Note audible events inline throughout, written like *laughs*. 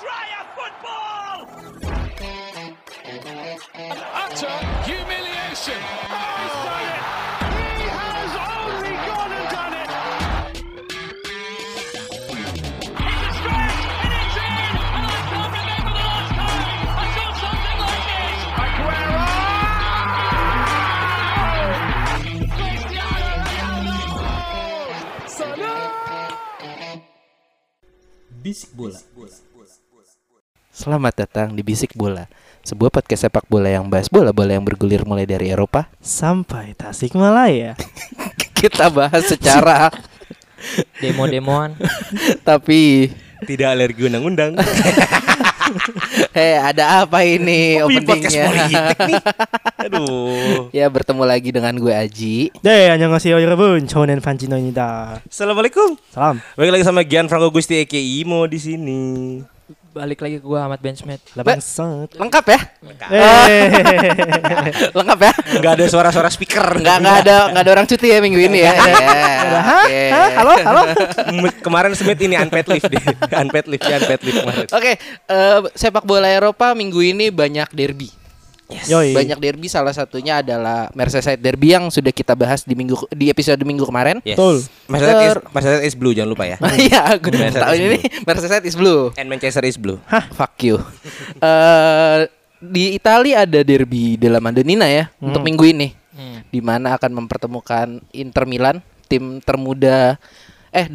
Dryer football! utter humiliation. Oh, he's done it. He has only gone and done it. It's a stretch and it's in! And I can't remember the last time I saw something like this! Aguero! Cristiano Ronaldo! Bisik Bola. Selamat datang di Bisik Bola, sebuah podcast sepak bola yang bahas bola-bola yang bergulir mulai dari Eropa. sampai Tasikmalaya. *laughs* Kita bahas secara *laughs* demo-demoan tapi Tidak alergi undang-undang. heh *laughs* ada apa ini Kok bikin podcast openingnya? politik nih? Aduh. ya bertemu lagi dengan gue Aji. 네, 안녕하세요 여러분. 저는 반진호입니다. Assalamualaikum. 사람. Balik lagi sama Gian Franco Gusti Eke Imo di sini. balik lagi ke gua Ahmad Benchmet. Bangsat. Lengkap ya? Lengkap. Eh. *laughs* Lengkap ya? Enggak ada suara-suara speaker. Enggak enggak ada enggak ada orang cuti ya minggu ini ya. Iya, halo, halo. Kemarin Smith ini unpaid leave deh. Unpaid leave, unpaid leave kemarin. Oke, eh, sepak bola Eropa minggu ini banyak derby Yoi. Banyak derby salah satunya adalah Merseyside Derby yang sudah kita bahas di minggu di episode minggu kemarin. Yes. Betul. Mercedes is, Ter- Mercedes is blue jangan lupa ya. *laughs* Iya, aku Merseyside tahun is ini Merseyside is blue. And Manchester is blue. Fuck you. *laughs* Eh di Italia ada derby della Madonnina ya untuk minggu ini. Di mana akan mempertemukan Inter Milan, tim termuda eh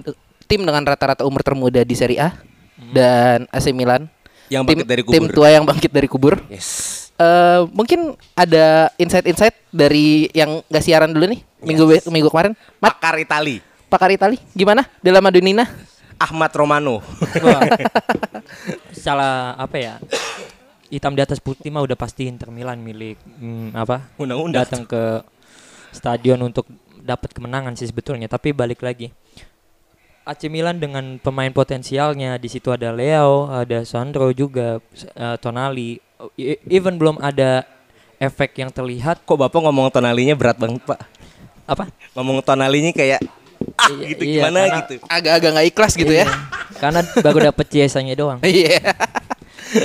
tim dengan rata-rata umur termuda di Serie A dan AC Milan. Yang tim, bangkit dari tim kubur. tua yang bangkit dari kubur. Yes. Eh mungkin ada insight-insight dari yang gak siaran dulu nih minggu minggu kemarin. Mat, Pakar Itali. pakar Itali gimana? Della Madonnina? Ahmad Romano. *laughs* Salah apa ya hitam di atas putih mah udah pasti Inter Milan milik hmm, apa Undang-undang. datang ke stadion untuk dapat kemenangan sih sebetulnya tapi balik lagi AC Milan dengan pemain potensialnya di situ ada Leo, ada Sandro juga, eh, Tonali, even belum ada efek yang terlihat Kok Bapak ngomong tonalinya berat banget, Pak? apa? Ngomong tonalinya kayak ah Iya, gitu iya, gimana karena- gitu. Agak-agak nggak ikhlas gitu ya. Karena baru dapet CSA-nya doang. Iya.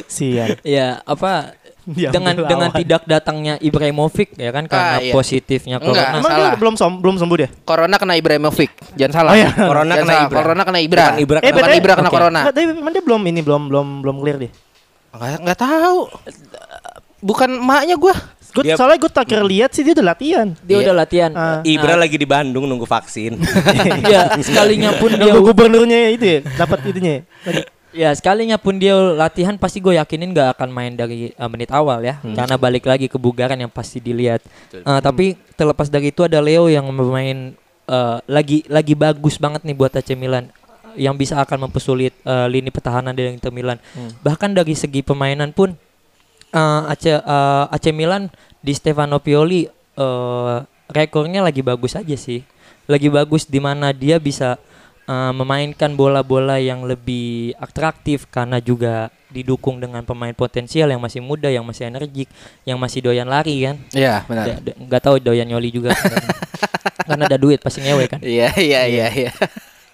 Sian. Ya apa Diambil dengan lawan. dengan tidak datangnya Ibrahimovic ya kan karena Ah, iya. positifnya Enggak. corona. Emang salah. dia belum som belum sembuh dia? Corona kena Ibrahimovic. Jangan salah. Oh, iya. Corona Jangan kena salah. Ibra. Corona kena Ibra. Bukan Ibra Eh, kena bukan Corona. Ibra kena Oke. Corona. Enggak, tapi emang dia belum ini belum belum belum clear dia. Enggak enggak tahu. Bukan emaknya gua. Gue Dia- soalnya gue tak lihat sih dia udah latihan. Dia Iya. udah latihan. Ah. Ibra lagi di Bandung nunggu vaksin. *laughs* ya sekalinya pun dia Nunggu gubernurnya itu ya, dapat *laughs* itunya. ya. Lagi. ya sekalinya pun dia latihan pasti gue yakinin gak akan main dari uh, menit awal ya karena balik lagi kebugaran yang pasti dilihat. Uh, tapi terlepas dari itu ada Leo yang bermain uh, lagi lagi bagus banget nih buat AC Milan yang bisa akan mempersulit uh, lini pertahanan dari Inter Milan. Bahkan dari segi permainan pun uh, AC uh, AC Milan di Stefano Pioli uh, rekornya lagi bagus aja sih. Lagi bagus di mana dia bisa uh, memainkan bola-bola yang lebih atraktif karena juga didukung dengan pemain potensial yang masih muda, yang masih energik, yang masih doyan lari kan. Iya, benar. Nggak tahu doyan nyoli juga *laughs* karena ada duit pasti ngewe kan. Iya, iya, iya, iya.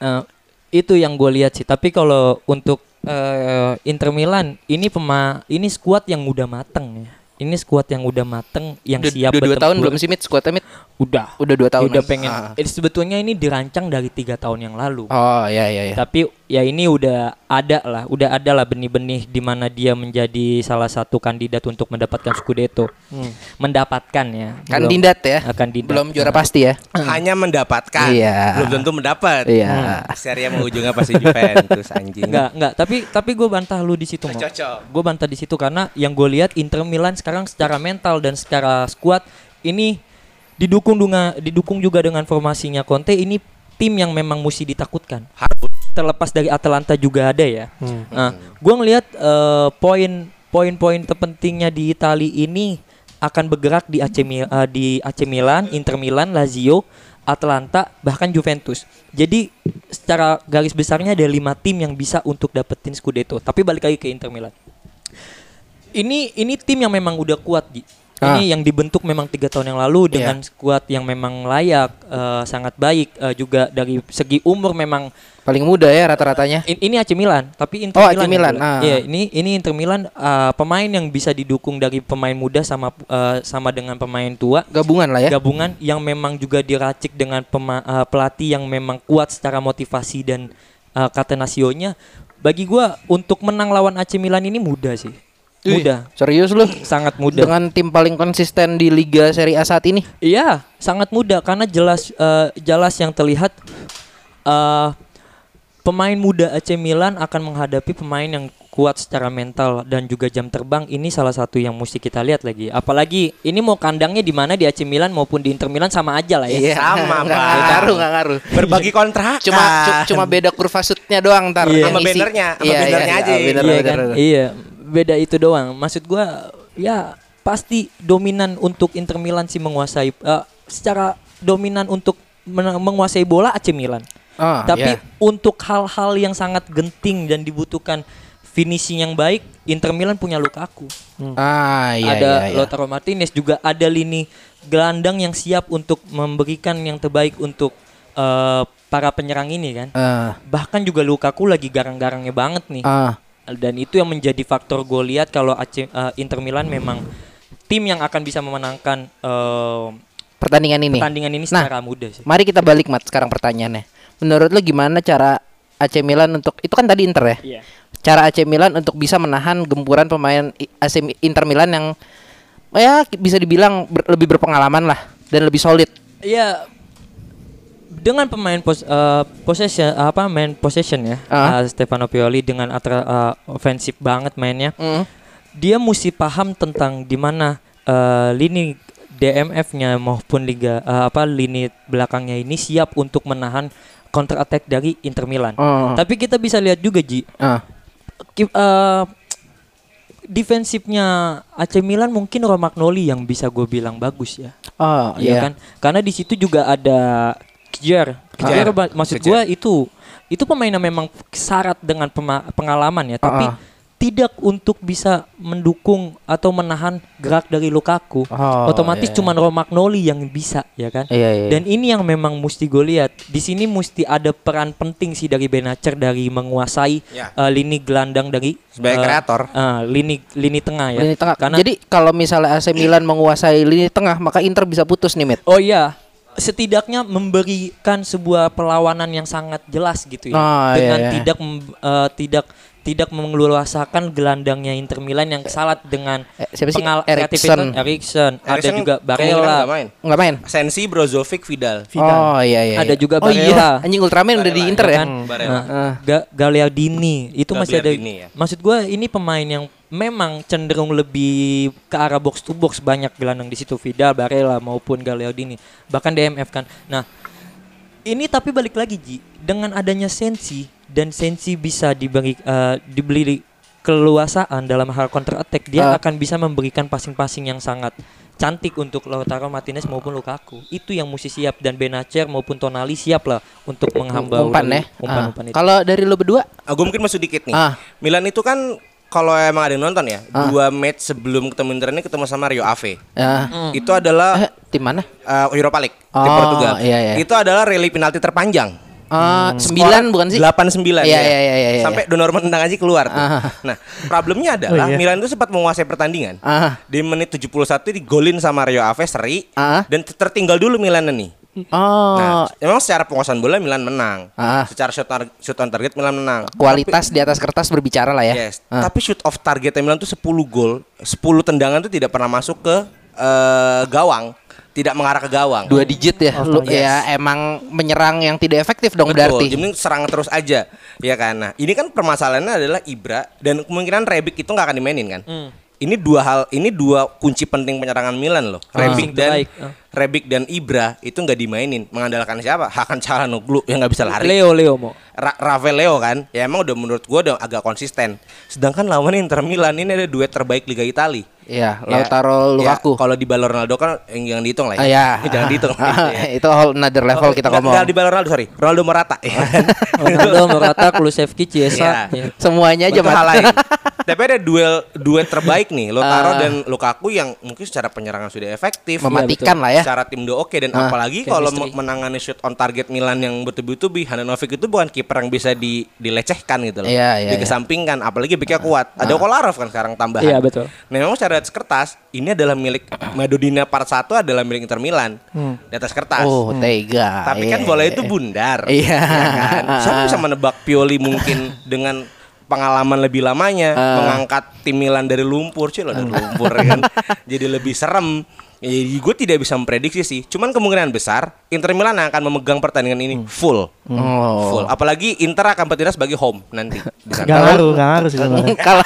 Eh, itu yang gue lihat sih. Tapi kalau untuk eh, Inter Milan ini pema ini skuad yang udah mateng ya. Ini skuad yang udah mateng, yang Udah, siap udah dua tahun belum sih Mit squadnya Mit? Udah. Udah dua tahun. udah pengen. Ah. Sebetulnya ini dirancang dari tiga tahun yang lalu. Oh, iya iya iya. Tapi ya ini udah ada lah, udah ada lah benih-benih di mana dia menjadi salah satu kandidat untuk mendapatkan Scudetto. Mendapatkan ya. Kan Belum- ya. Akan dindat. Belum juara pasti ya. Hanya mendapatkan. Iya. Belum tentu mendapat. Iya. Serie mau ujungnya pasti Juventus anjing. Enggak, enggak. Tapi tapi gue bantah lu di situ, Mo. Cocok. Gue bantah di situ karena yang gue lihat Inter Milan sekarang secara mental dan secara skuad ini didukung dengan didukung juga dengan formasinya Conte ini tim yang memang mesti ditakutkan. Terlepas dari Atalanta juga ada ya. Nah, gue ngelihat eh, poin poin-poin terpentingnya di Italia ini akan bergerak di AC, Mi- eh, di AC Milan, Inter Milan, Lazio, Atalanta, bahkan Juventus. Jadi secara garis besarnya ada lima tim yang bisa untuk dapetin Scudetto. Tapi balik lagi ke Inter Milan. Ini ini tim yang memang udah kuat di Ini yang dibentuk memang tiga tahun yang lalu Iya. dengan skuad yang memang layak, eh, sangat baik. eh, juga dari segi umur memang Paling muda ya rata-ratanya. In- ini AC Milan, tapi Inter Oh, AC Milan. yang Milan, ah. Iya, ini ini Inter Milan uh, pemain yang bisa didukung dari pemain muda sama uh, sama dengan pemain tua. Gabungan lah ya. Gabungan yang memang juga diracik dengan pema- uh, pelatih yang memang kuat secara motivasi dan uh, katenasionya. Bagi gua untuk menang lawan AC Milan ini mudah sih. Mudah, Serius lu? sangat mudah. Dengan tim paling konsisten di Liga Serie A saat ini. Iya, sangat mudah karena jelas eh, jelas yang terlihat eh pemain muda AC Milan akan menghadapi pemain yang kuat secara mental dan juga jam terbang. Ini salah satu yang mesti kita lihat lagi. Apalagi ini mau kandangnya di mana di AC Milan maupun di Inter Milan sama aja lah ya. Sama, nggak Bang. ngaruh, nggak ngaruh. Berbagi kontrak. Cuma cu- cuma beda kurva shootnya doang ntar Iya. yang Sama bannernya, sama Iya, iya, bannernya iya, aja. bener, iya kan? Iya, beda itu doang. Maksud gua ya pasti dominan untuk Inter Milan sih menguasai eh, secara dominan untuk men- menguasai bola AC Milan. Ah, Tapi iya. untuk hal-hal yang sangat genting dan dibutuhkan finishing yang baik, Inter Milan punya Lukaku. Ah, iya, ada iya, iya. Lautaro Martinez juga ada lini gelandang yang siap untuk memberikan yang terbaik untuk eh, para penyerang ini kan. Ah, Bahkan juga Lukaku lagi garang-garangnya banget nih. ah. Dan itu yang menjadi faktor gue lihat kalau AC, eh, Inter Milan memang tim yang akan bisa memenangkan eh, pertandingan ini. pertandingan ini Nah, secara mudah sih. Mari kita balik mat sekarang pertanyaannya. Menurut lo gimana cara AC Milan untuk itu kan tadi Inter ya? Iya. Cara AC Milan untuk bisa menahan gempuran pemain AC Inter Milan yang ya bisa dibilang ber- lebih berpengalaman lah dan lebih solid. Iya dengan pemain pos, eh, possession apa main possession ya Ah. eh, Stefano Pioli dengan atra, eh, ofensif banget mainnya Mm. dia mesti paham tentang di mana eh, lini DMF-nya maupun liga eh, apa lini belakangnya ini siap untuk menahan counter attack dari Inter Milan. Oh. Tapi kita bisa lihat juga Ji ki- eh, defensifnya AC Milan mungkin Romagnoli yang bisa gue bilang bagus ya. Oh, Iya iya. kan? Karena di situ juga ada Kjaer. Kjaer Ah. ba- maksud gua itu itu pemain yang memang syarat dengan pengalaman ya, tapi Ah. tidak untuk bisa mendukung atau menahan gerak dari Lukaku. Oh, Otomatis iya. cuman Romagnoli yang bisa ya kan? Iya, iya. Dan ini yang memang mesti gue lihat. Di sini mesti ada peran penting sih dari Benacer dari menguasai Ya. eh, lini gelandang dari Sebagai eh, kreator. eh, lini lini tengah ya. Lini tengah. Karena Jadi kalau misalnya AC Milan menguasai lini tengah, maka Inter bisa putus nih, Mit. Oh iya, setidaknya memberikan sebuah perlawanan yang sangat jelas gitu ya. Oh, dengan iya, iya. tidak eh, tidak tidak mengeluasakan gelandangnya Inter Milan yang salat dengan Eh, siapa sih? pengal- kreativitas Eriksen, ada juga Barella. nggak main. Main? Sensi, Brozovic, Vidal. Oh iya iya. Ada iya. juga Oh iya, Barella. anjing Ultraman udah di Barella, Inter ya. kan? Barella. Nah, Ah. Ga- Gagliardini itu masih ada. Gagliardini ya. Maksud gua ini pemain yang memang cenderung lebih ke arah box to box banyak gelandang di situ Vidal, Barella maupun Gagliardini, bahkan DMF kan. Nah, ini tapi balik lagi Ji, dengan adanya Sensi dan Sensi bisa diberi eh, dibeli keluasaan dalam hal counter attack, dia Ah. akan bisa memberikan passing-passing yang sangat cantik untuk Lautaro Martinez maupun Lukaku. Itu yang mesti siap dan Benacer maupun Tonali siap lah untuk menghamba Umpan ya. umpan-umpan Ah. itu. Kalau dari lo berdua? Aku mungkin masuk dikit nih. Ah. Milan itu kan kalau emang ada yang nonton ya, Ah. dua match sebelum ketemu Inter ini ketemu sama Rio Ave. Ya. Itu adalah Eh, tim mana? uh, Europa League di Oh, Portugal. iya, iya. Itu adalah rally penalti terpanjang. Ah, sembilan bukan sih? 8-9 Iya, ya. iya, iya, iya, iya. Sampai donor menendang aja keluar tuh. Ah. Nah, problemnya adalah Oh, iya. Milan itu sempat menguasai pertandingan. Ah. Di menit 71 digolin sama Rio Ave seri Ah. dan tertinggal dulu Milan nih. Oh, Nah, memang secara penguasaan bola Milan menang. Ah. Secara shot, tar- shot on target Milan menang. kualitas di atas kertas berbicara lah ya. Yes. Ah. Tapi shoot off target Milan tuh 10 gol, 10 tendangan tuh tidak pernah masuk ke eh, gawang, tidak mengarah ke gawang. Dua digit ya. Lu Yes. ya emang menyerang yang tidak efektif dong Betul, berarti. jadi serang terus aja, ya kan. Nah, ini kan permasalahannya adalah Ibra dan kemungkinan Rebic itu nggak akan dimainin kan. Hmm. Ini dua hal, ini dua kunci penting penyerangan Milan loh. Rebic Passing dan ah. Rebic dan Ibra itu nggak dimainin. Mengandalkan siapa? Hakan Calhanoglu yang nggak bisa lari. Leo Leo mau. Ra Rafael Leo kan, ya emang udah menurut gua udah agak konsisten. Sedangkan lawan Inter Milan ini ada duet terbaik Liga Italia. Iya, Ya, Lautaro ya, Lukaku. kalau di Ballon Ronaldo kan yang *laughs* jangan dihitung lah *laughs* Ah, ya. ya. Jangan dihitung. ya. itu whole another level Oh, kita ngomong. nggak di Ballon Ronaldo, sorry. Ronaldo Morata. ya? *laughs* Ronaldo, Morata, Kulusevski, Chiesa. Iya. ya. Semuanya aja Itu hal lain. Tapi ada duel duet terbaik nih, Lautaro Ah. dan Lukaku yang mungkin secara penyerangan sudah efektif, Mematikan lah ya. Secara tim udah oke dan Ah. apalagi kalau menangani shoot on target Milan yang bertubi-tubi, Handanovic itu bukan kiper yang bisa di, dilecehkan gitu loh. Iya, iya, iya. Dikesampingkan, apalagi backnya kuat. Ada Kolarov kan sekarang tambahan. Iya, betul. Nah, memang secara atas kertas ini adalah milik Madodina part 1 adalah milik Inter Milan. Di atas kertas. Oh, tega. Tapi kan Iya, bola iya, itu iya. bundar. Iya. ya kan? Siapa bisa menebak Pioli mungkin *laughs* dengan pengalaman lebih lamanya Ah. mengangkat tim Milan dari lumpur sih loh dari lumpur ya kan. *laughs* Jadi lebih serem. Jadi gue tidak bisa memprediksi sih. Cuman kemungkinan besar Inter Milan akan memegang pertandingan ini full. Oh. Full. Apalagi Inter akan bertindak sebagai home nanti. Gak ngaruh, gak ngaruh sih. *laughs* Kalau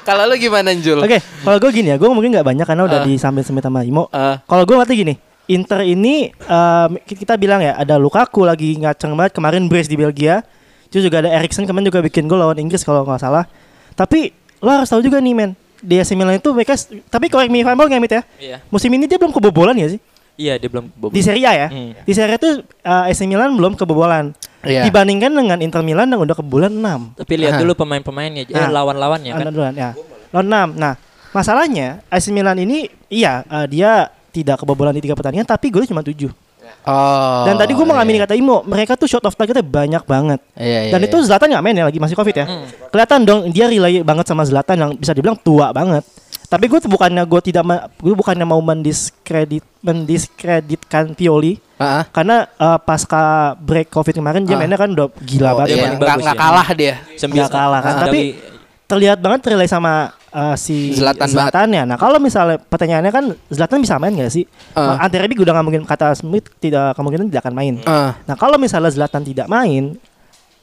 Kalau lu gimana Jul? Oke, kalau gue gini ya, gue mungkin nggak banyak karena udah Ah. disambil sambil sama Imo. Ah. Kalau gue ngerti gini, Inter ini em, kita bilang ya ada Lukaku lagi ngaceng banget kemarin brace di Belgia. Terus juga ada Erikson kemarin juga bikin gol lawan Inggris kalau nggak salah. Tapi lo harus tahu juga nih men, di AC Milan itu mereka tapi correct me if I'm wrong ya Mit ya. Iya. Musim ini dia belum kebobolan ya sih? Iya, dia belum Di Serie A ya. Hmm. Di Serie A itu eh, AC Milan belum kebobolan. Iya. Dibandingkan dengan Inter Milan yang udah kebobolan 6. Tapi lihat dulu pemain-pemainnya, eh, Ah. lawan-lawannya kan. Duluan ya. Lawan 6. Nah, masalahnya AC Milan ini iya eh, dia tidak kebobolan di tiga pertandingan tapi golnya cuma 7. Oh. Dan tadi gue mau ngamini iya. kata Imo, mereka tuh shot of targetnya banyak banget. Iya, iya, Dan iya. itu Zlatan nggak main ya lagi masih covid ya. Kelihatan dong dia relay banget sama Zlatan yang bisa dibilang tua banget. Tapi gue bukannya gue tidak gue bukannya mau mendiskredit mendiskreditkan Pioli ah. karena eh, pasca break covid kemarin dia Ah. mainnya kan udah gila Oh, banget. iya, nggak nggak ya. kalah dia. Nggak kalah kan. Ah, Tapi terlihat banget relay sama uh, si Zlatan Zlatan ya. Nah kalau misalnya pertanyaannya kan Zlatan bisa main gak sih? Uh. Uh. Ante Rebic udah nggak mungkin kata Smith tidak kemungkinan tidak akan main. Ah. Nah kalau misalnya Zlatan tidak main,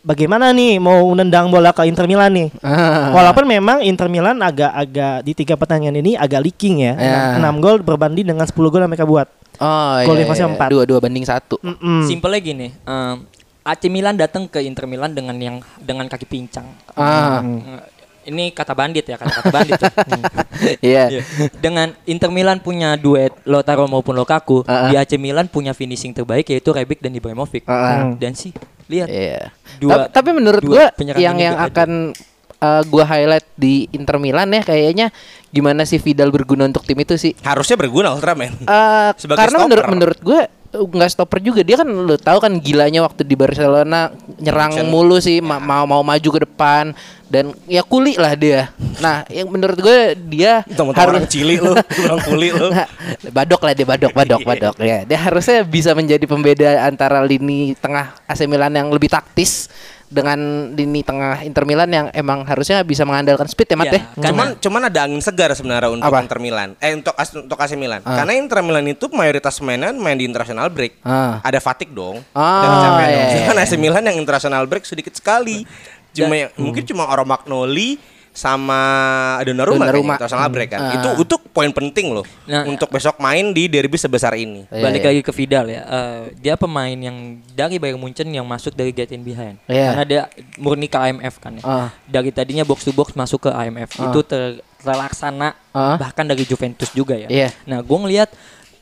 bagaimana nih mau nendang bola ke Inter Milan nih? Ah. Walaupun memang Inter Milan agak-agak di tiga pertandingan ini agak leaking ya. 6 gol berbanding dengan 10 gol yang mereka buat. Oh, Gol iya, difference-nya iya. empat. Dua dua banding satu. Mm-mm. Simpelnya gini, em, AC Milan datang ke Inter Milan dengan yang dengan kaki pincang. Ah. Eh, Ini kata bandit ya, kata-kata bandit. tuh. Hmm. *laughs* Iya. Iya. Dengan Inter Milan punya duet Lautaro maupun Lukaku, Ah, ah. di AC Milan punya finishing terbaik yaitu Rebic dan Ibrahimovic. Ah, ah. Hmm. Dan sih, lihat Iya. Dua- tapi, tapi menurut dua gua yang yang akan uh, gua highlight di Inter Milan ya kayaknya gimana sih Vidal berguna untuk tim itu sih. Harusnya berguna Ultraman. Eh, Sebagai karena menurut stopper. menurut gue uh, nggak stopper juga dia kan lo tahu kan gilanya waktu di Barcelona nyerang Action. mulu sih ma- mau mau maju ke depan dan ya kuli lah dia. Nah yang menurut gue dia Teman-teman orang cili lu, *laughs* orang kuli lu. Nggak, badok lah dia badok badok badok ya dia harusnya bisa menjadi pembeda antara lini tengah AC Milan yang lebih taktis dengan lini tengah Inter Milan yang emang harusnya bisa mengandalkan speed ya Mat Iya, ya. Karena- Cuman cuman ada angin segar sebenarnya untuk Apa? Inter Milan. Eh untuk As- untuk AC Milan. Ah. Karena Inter Milan itu mayoritas mainan main di international break. Ah. Ada fatigue dong. Ah, dan capek iya, dong. iya, iya. AC Milan yang international break sedikit sekali. Cuma yang- mungkin cuma Romagnoli sama Donnarumma, Donnarumma. kayaknya, international break kan. Ah. Itu itu poin penting loh Nah, untuk besok main di derby sebesar ini. Iya, balik iya. lagi ke Vidal ya. eh, dia pemain yang dari Bayern Munchen yang masuk dari get in behind. Iya. Karena dia murni ke IMF kan ya. Ah. Dari tadinya box to box masuk ke IMF. Ah. Itu ter- terlaksana Ah. bahkan dari Juventus juga ya. Iya. Nah, gue ngelihat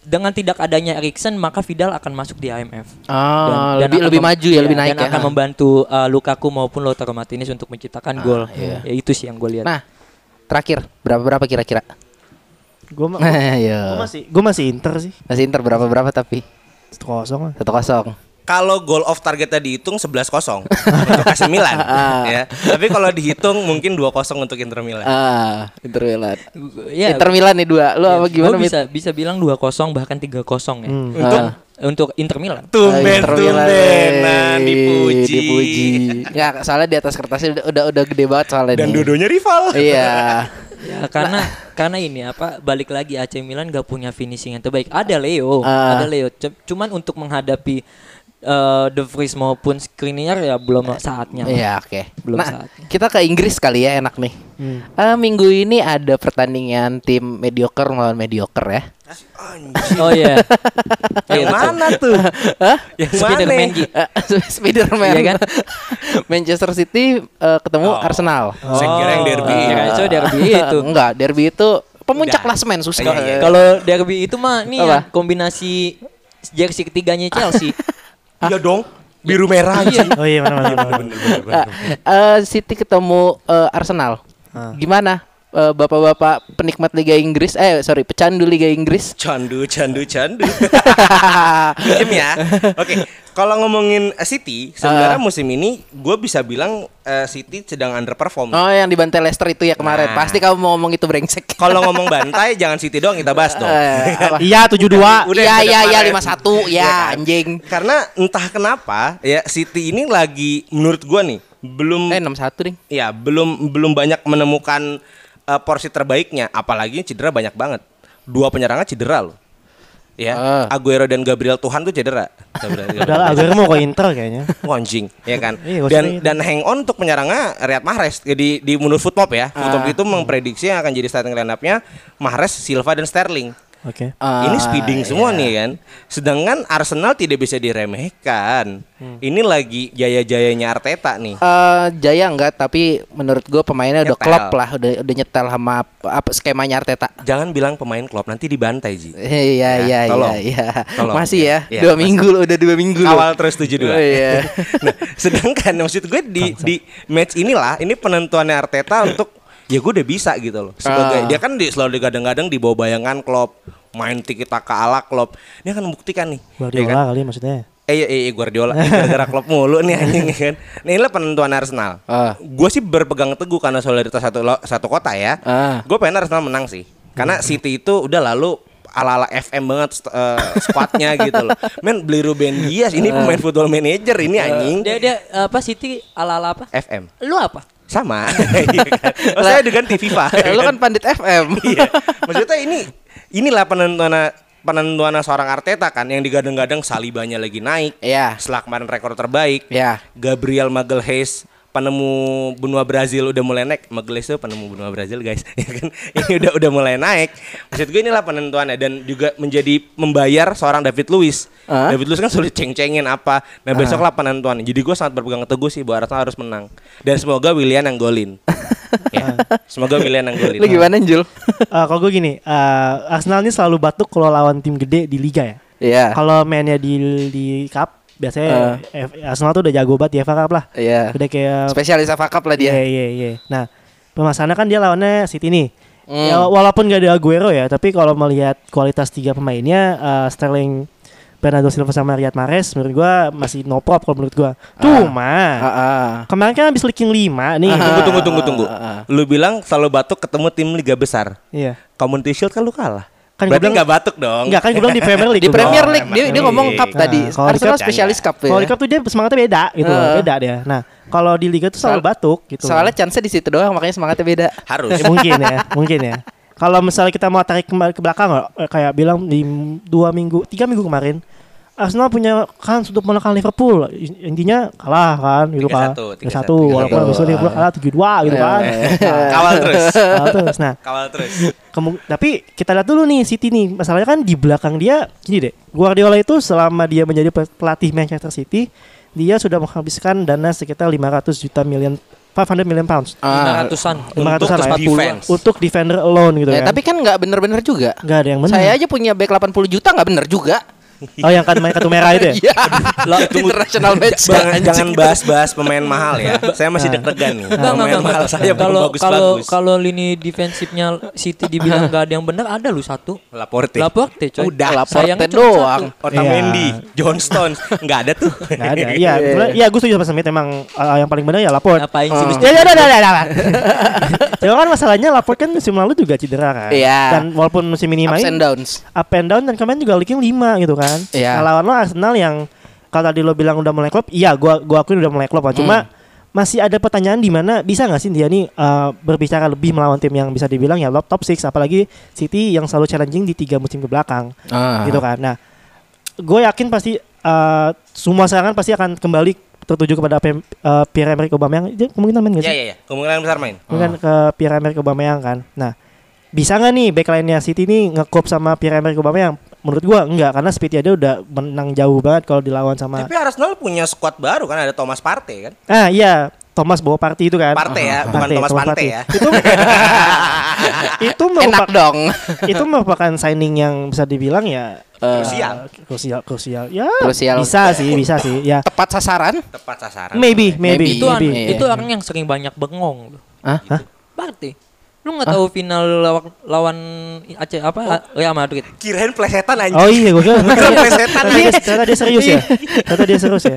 dengan tidak adanya Erikson maka Vidal akan masuk di IMF. Ah, lebih akan lebih mem- maju ya, iya, lebih naik dan ya. akan membantu uh, Lukaku maupun Lautaro Martinez untuk menciptakan gol. iya. Ya itu sih yang gue lihat. Nah, terakhir berapa berapa kira-kira? Gue ma- *laughs* gua masih gue masih Inter sih. Masih Inter berapa berapa tapi Satu kosong lah. satu kosong. Kalau goal of targetnya dihitung 11-0 untuk AC Milan *laughs* ya. Tapi kalau dihitung mungkin 2-0 untuk Inter Milan. Ah, Inter Milan. Ya, Inter Milan nih dua. Lu apa gimana Mit? bisa bisa bilang 2-0 bahkan 3-0 ya. Hmm. Untuk Ah. untuk Inter Milan. Tumben, Inter Milan. tumbenan Wey, dipuji. dipuji. Ya, soalnya di atas kertasnya udah udah, udah gede banget soalnya Dan nih. dua-duanya rival. Iya. *laughs* Ya, karena karena ini apa balik lagi AC Milan gak punya finishing yang terbaik. Ada Leo, Ah. ada Leo. C- Cuman untuk menghadapi eh, De Vries maupun Skriniar ya belum saatnya. Iya, oke. Belum Nah, saatnya. kita ke Inggris kali ya enak nih. Eh, minggu ini ada pertandingan tim mediocre melawan mediocre ya. Oh iya. *laughs* Yang betul. mana tuh? Hah? Yang Spiderman. Eh, Spiderman Iya kan? *laughs* Manchester City eh, ketemu Oh. Arsenal. Saya kira yang derby. Oh, kira itu derby *laughs* itu. Enggak, derby itu pemuncak Udah. klasemen susah. Iya, iya. Kalau derby itu mah nih ya, kombinasi jersey ketiganya Chelsea. Iya dong. Biru merah Iya. aja. Oh iya mana mana. mana. Ah, eh, City ketemu eh, Arsenal. Gimana eh, bapak-bapak penikmat Liga Inggris? Eh sorry, pecandu Liga Inggris. *laughs* Candu, candu, candu. Diem ya. Oke, kalau ngomongin eh, City, sebenarnya musim ini gue bisa bilang eh, City sedang underperform. Oh yang dibantai Leicester itu ya kemarin. Nah. Pasti kamu mau ngomong itu brengsek. *laughs* Kalau ngomong bantai, jangan City doang kita bahas dong. *laughs* Iya 72 Udah Iya iya iya. 51 Iya ya anjing. Karena entah kenapa ya City ini lagi menurut gua nih belum Eh 61 ding. ya belum belum banyak menemukan eh, porsi terbaiknya apalagi cedera banyak banget. Dua penyerangnya cedera loh. Ya, Ah. Aguero dan Gabriel Tuhan tuh cedera. Padahal Aguero mau ke Inter kayaknya *laughs* Wah, anjing, ya kan. Iya, dan dan hang on untuk penyerangnya Riyad Mahrez di di menurut Footmob ya. Footmob itu memprediksi yang akan jadi starting line up-nya Mahrez, Silva dan Sterling. Oke Ah, ini speeding semua iya. nih kan. Sedangkan Arsenal tidak bisa diremehkan. Hmm. Ini lagi jaya-jayanya Arteta nih. Eh, Jaya enggak tapi menurut gue pemainnya udah Nyetel. klop lah udah udah nyetel sama apa, skemanya Arteta. Jangan bilang pemain klub nanti dibantai Ji. *laughs* Iya iya iya tolong. iya. Tolong. Masih ya. Iya, dua masih. minggu loh, udah dua minggu loh. Awal terus 72. Oh, iya. *laughs* nah, sedangkan maksud gue di di match inilah ini penentuannya Arteta untuk ya gue udah bisa gitu loh. Sebagai Ah. dia kan di, selalu digadang-gadang di bawah bayangan Klopp, main tiki taka ala Klopp. Dia akan membuktikan nih. ya kan? Guardiola kali maksudnya Eh, iya, iya Guardiola Eh, *laughs* gara-gara Klopp mulu nih anjing ya kan. Nah, inilah penentuan Arsenal. Ah. Gue sih berpegang teguh karena solidaritas satu lo- satu kota ya. Ah. Gue pengen Arsenal menang sih. Karena City itu udah lalu ala-ala FM banget eh, squadnya *laughs* gitu loh. Men beli Ruben Dias ini pemain football manager ini anjing. Dia dia apa Siti ala-ala apa? FM Lu apa? Sama. *laughs* Iya kan? oh, saya diganti FIFA. Lu *laughs* kan pandit FM. *laughs* iya. Maksudnya ini inilah penentuan penentuan seorang Arteta kan yang digadang-gadang Salibanya lagi naik. Iya. Setelah kemarin rekor terbaik. Iya. Gabriel Magalhaes penemu benua Brazil udah mulai naik. Magalhaes itu penemu benua Brazil guys. *laughs* Ya kan? Ini udah udah mulai naik. Maksud gue inilah penentuannya dan juga menjadi membayar seorang David Luiz. Ah. David Luiz kan sulit ceng-cengin apa. Nah, besok lah penentuannya. Jadi gue sangat berpegang teguh sih bahwa Arsenal harus menang. Dan semoga Willian yang golin. *laughs* ya. Semoga Willian yang golin. Lu gimana Jul? Eh, Kalau gue gini eh, Arsenal ini selalu batuk kalau lawan tim gede di Liga ya Iya. Kalau mainnya di di Cup biasanya F- Arsenal tuh udah jago banget di FA Cup lah Iya. Udah kayak Spesialis FA Cup lah Iya dia. iya iya. Nah, permasalahannya kan dia lawannya City nih. Hmm. Ya, walaupun gak ada Aguero ya, tapi kalau melihat kualitas tiga pemainnya eh, Sterling, Bernardo Silva sama Riyad Mahrez menurut gua masih no prop kalau menurut gua. Cuma Ah, ah. kemarin kan habis leaking 5 nih. Tunggu tunggu tunggu tunggu. Ah, ah. Lu bilang selalu batuk ketemu tim liga besar. Iya. Community Shield kan lu kalah. Kan Berarti gua bilang- nggak batuk dong. Enggak kan gue bilang di Premier League. Di Premier. League dia, dia Premier ngomong cup tadi. Nah, kalau di Arsenal cup- spesialis cup ya. Kalau di cup tuh dia semangatnya beda gitu loh, Ah. beda dia. Nah, kalau di liga tuh selalu Soal- batuk gitu. Soalnya chance di situ doang makanya semangatnya beda. Harus. Ya, *laughs* mungkin ya, mungkin ya. Kalau misalnya kita mau tarik kembali ke belakang, eh, kayak bilang di dua minggu, tiga minggu kemarin, Arsenal punya kans untuk mengalahkan Liverpool. In- Intinya kalah kan, gitu kan. 3-1, 3-1, walaupun 3-1. habis itu Liverpool kalah 7-2 gitu kan. *laughs* Kawal terus. Kalah terus. Nah, Kawal terus. kemu- tapi kita lihat dulu nih City nih. Masalahnya kan di belakang dia gini deh. Guardiola itu selama dia menjadi pe- pelatih Manchester City, dia sudah menghabiskan dana sekitar 500 juta million 500 million pounds. Ah. 500-an. 500 lah ya. defense. Untuk defender alone gitu Ya, kan. tapi kan nggak bener-bener juga. Nggak ada yang benar. Saya aja punya back 80 juta nggak bener juga. Oh yang kan main kartu merah itu ya? Iya. International match. Jangan jangan bahas-bahas pemain mahal ya. Saya masih deg-degan nih. Enggak, Pemain mahal saya belum kalau kalau bagus-bagus. kalau lini defensifnya City dibilang *laughs* nggak ada yang benar ada lu satu. Laporte. Laporte coy. Udah, Laporte doang. Otamendi, Iya. John Stones, nggak ada tuh. *laughs* Nggak ada. Iya, sebenarnya iya gue setuju sama Smith emang uh, yang paling benar ya Laporte. Ngapain sih lu Ya ya udah udah udah, udah. Cuma *laughs* kan masalahnya Laporte kan musim lalu juga cedera kan. Iya. Dan walaupun musim ini Ups main and downs. up and down dan kemarin juga leaking 5 gitu kan. Iya. Nah, lawan lo Arsenal yang kalau tadi lo bilang udah mulai klop, iya gua gua akuin udah mulai klop lah. Cuma Hmm. masih ada pertanyaan di mana bisa nggak sih dia nih uh, berbicara lebih melawan tim yang bisa dibilang ya top 6 apalagi City yang selalu challenging di tiga musim ke belakang Ah. gitu kan. Nah, gue yakin pasti uh, semua serangan pasti akan kembali tertuju kepada uh, Pierre-Emerick Aubameyang. Dia kemungkinan main nggak Iya sih? iya iya. Kemungkinan besar main. Mungkin ke Pierre-Emerick Aubameyang kan. Nah, bisa nggak nih backline-nya City nih ngekop sama Pierre-Emerick Aubameyang? Menurut gua enggak karena speednya dia udah menang jauh banget kalau dilawan sama Tapi Arsenal punya squad baru kan ada Thomas Partey kan. Ah iya, Thomas bawa party itu kan. Partey ya, bukan Partey, Thomas Thomas Partey Partey. ya. Itu *laughs* itu Enak merupakan dong. *laughs* itu merupakan signing yang bisa dibilang ya Krusial. eh, krusial krusial ya Krusial. bisa sih bisa sih ya Tepat sasaran. Tepat sasaran. maybe maybe Maybe. itu, an- maybe itu orang yang sering banyak bengong loh. Hah? Hah? Partey. Lu nggak tahu final lawan lawan Aceh apa Real Madrid. Kirain plesetan anjing. Oh iya gue kira plesetan ternyata, dia, ternyata dia serius ya. Ternyata dia serius ya.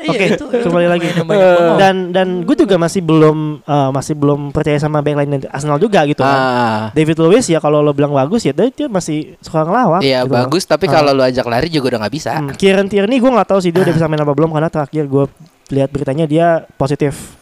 Iya, Oke, itu- itu kembali lagi. bengong. Dan dan gue juga masih belum eh, masih belum percaya sama backline Arsenal juga gitu kan. Ah. David Luiz ya kalau lo bilang bagus ya dia masih suka ngelawak. Iya gitu. bagus tapi Ah. kalau lu ajak lari juga udah nggak bisa. Hmm, Kieran Tierney gue nggak tahu sih dia udah bisa main apa belum karena terakhir gue lihat beritanya dia positif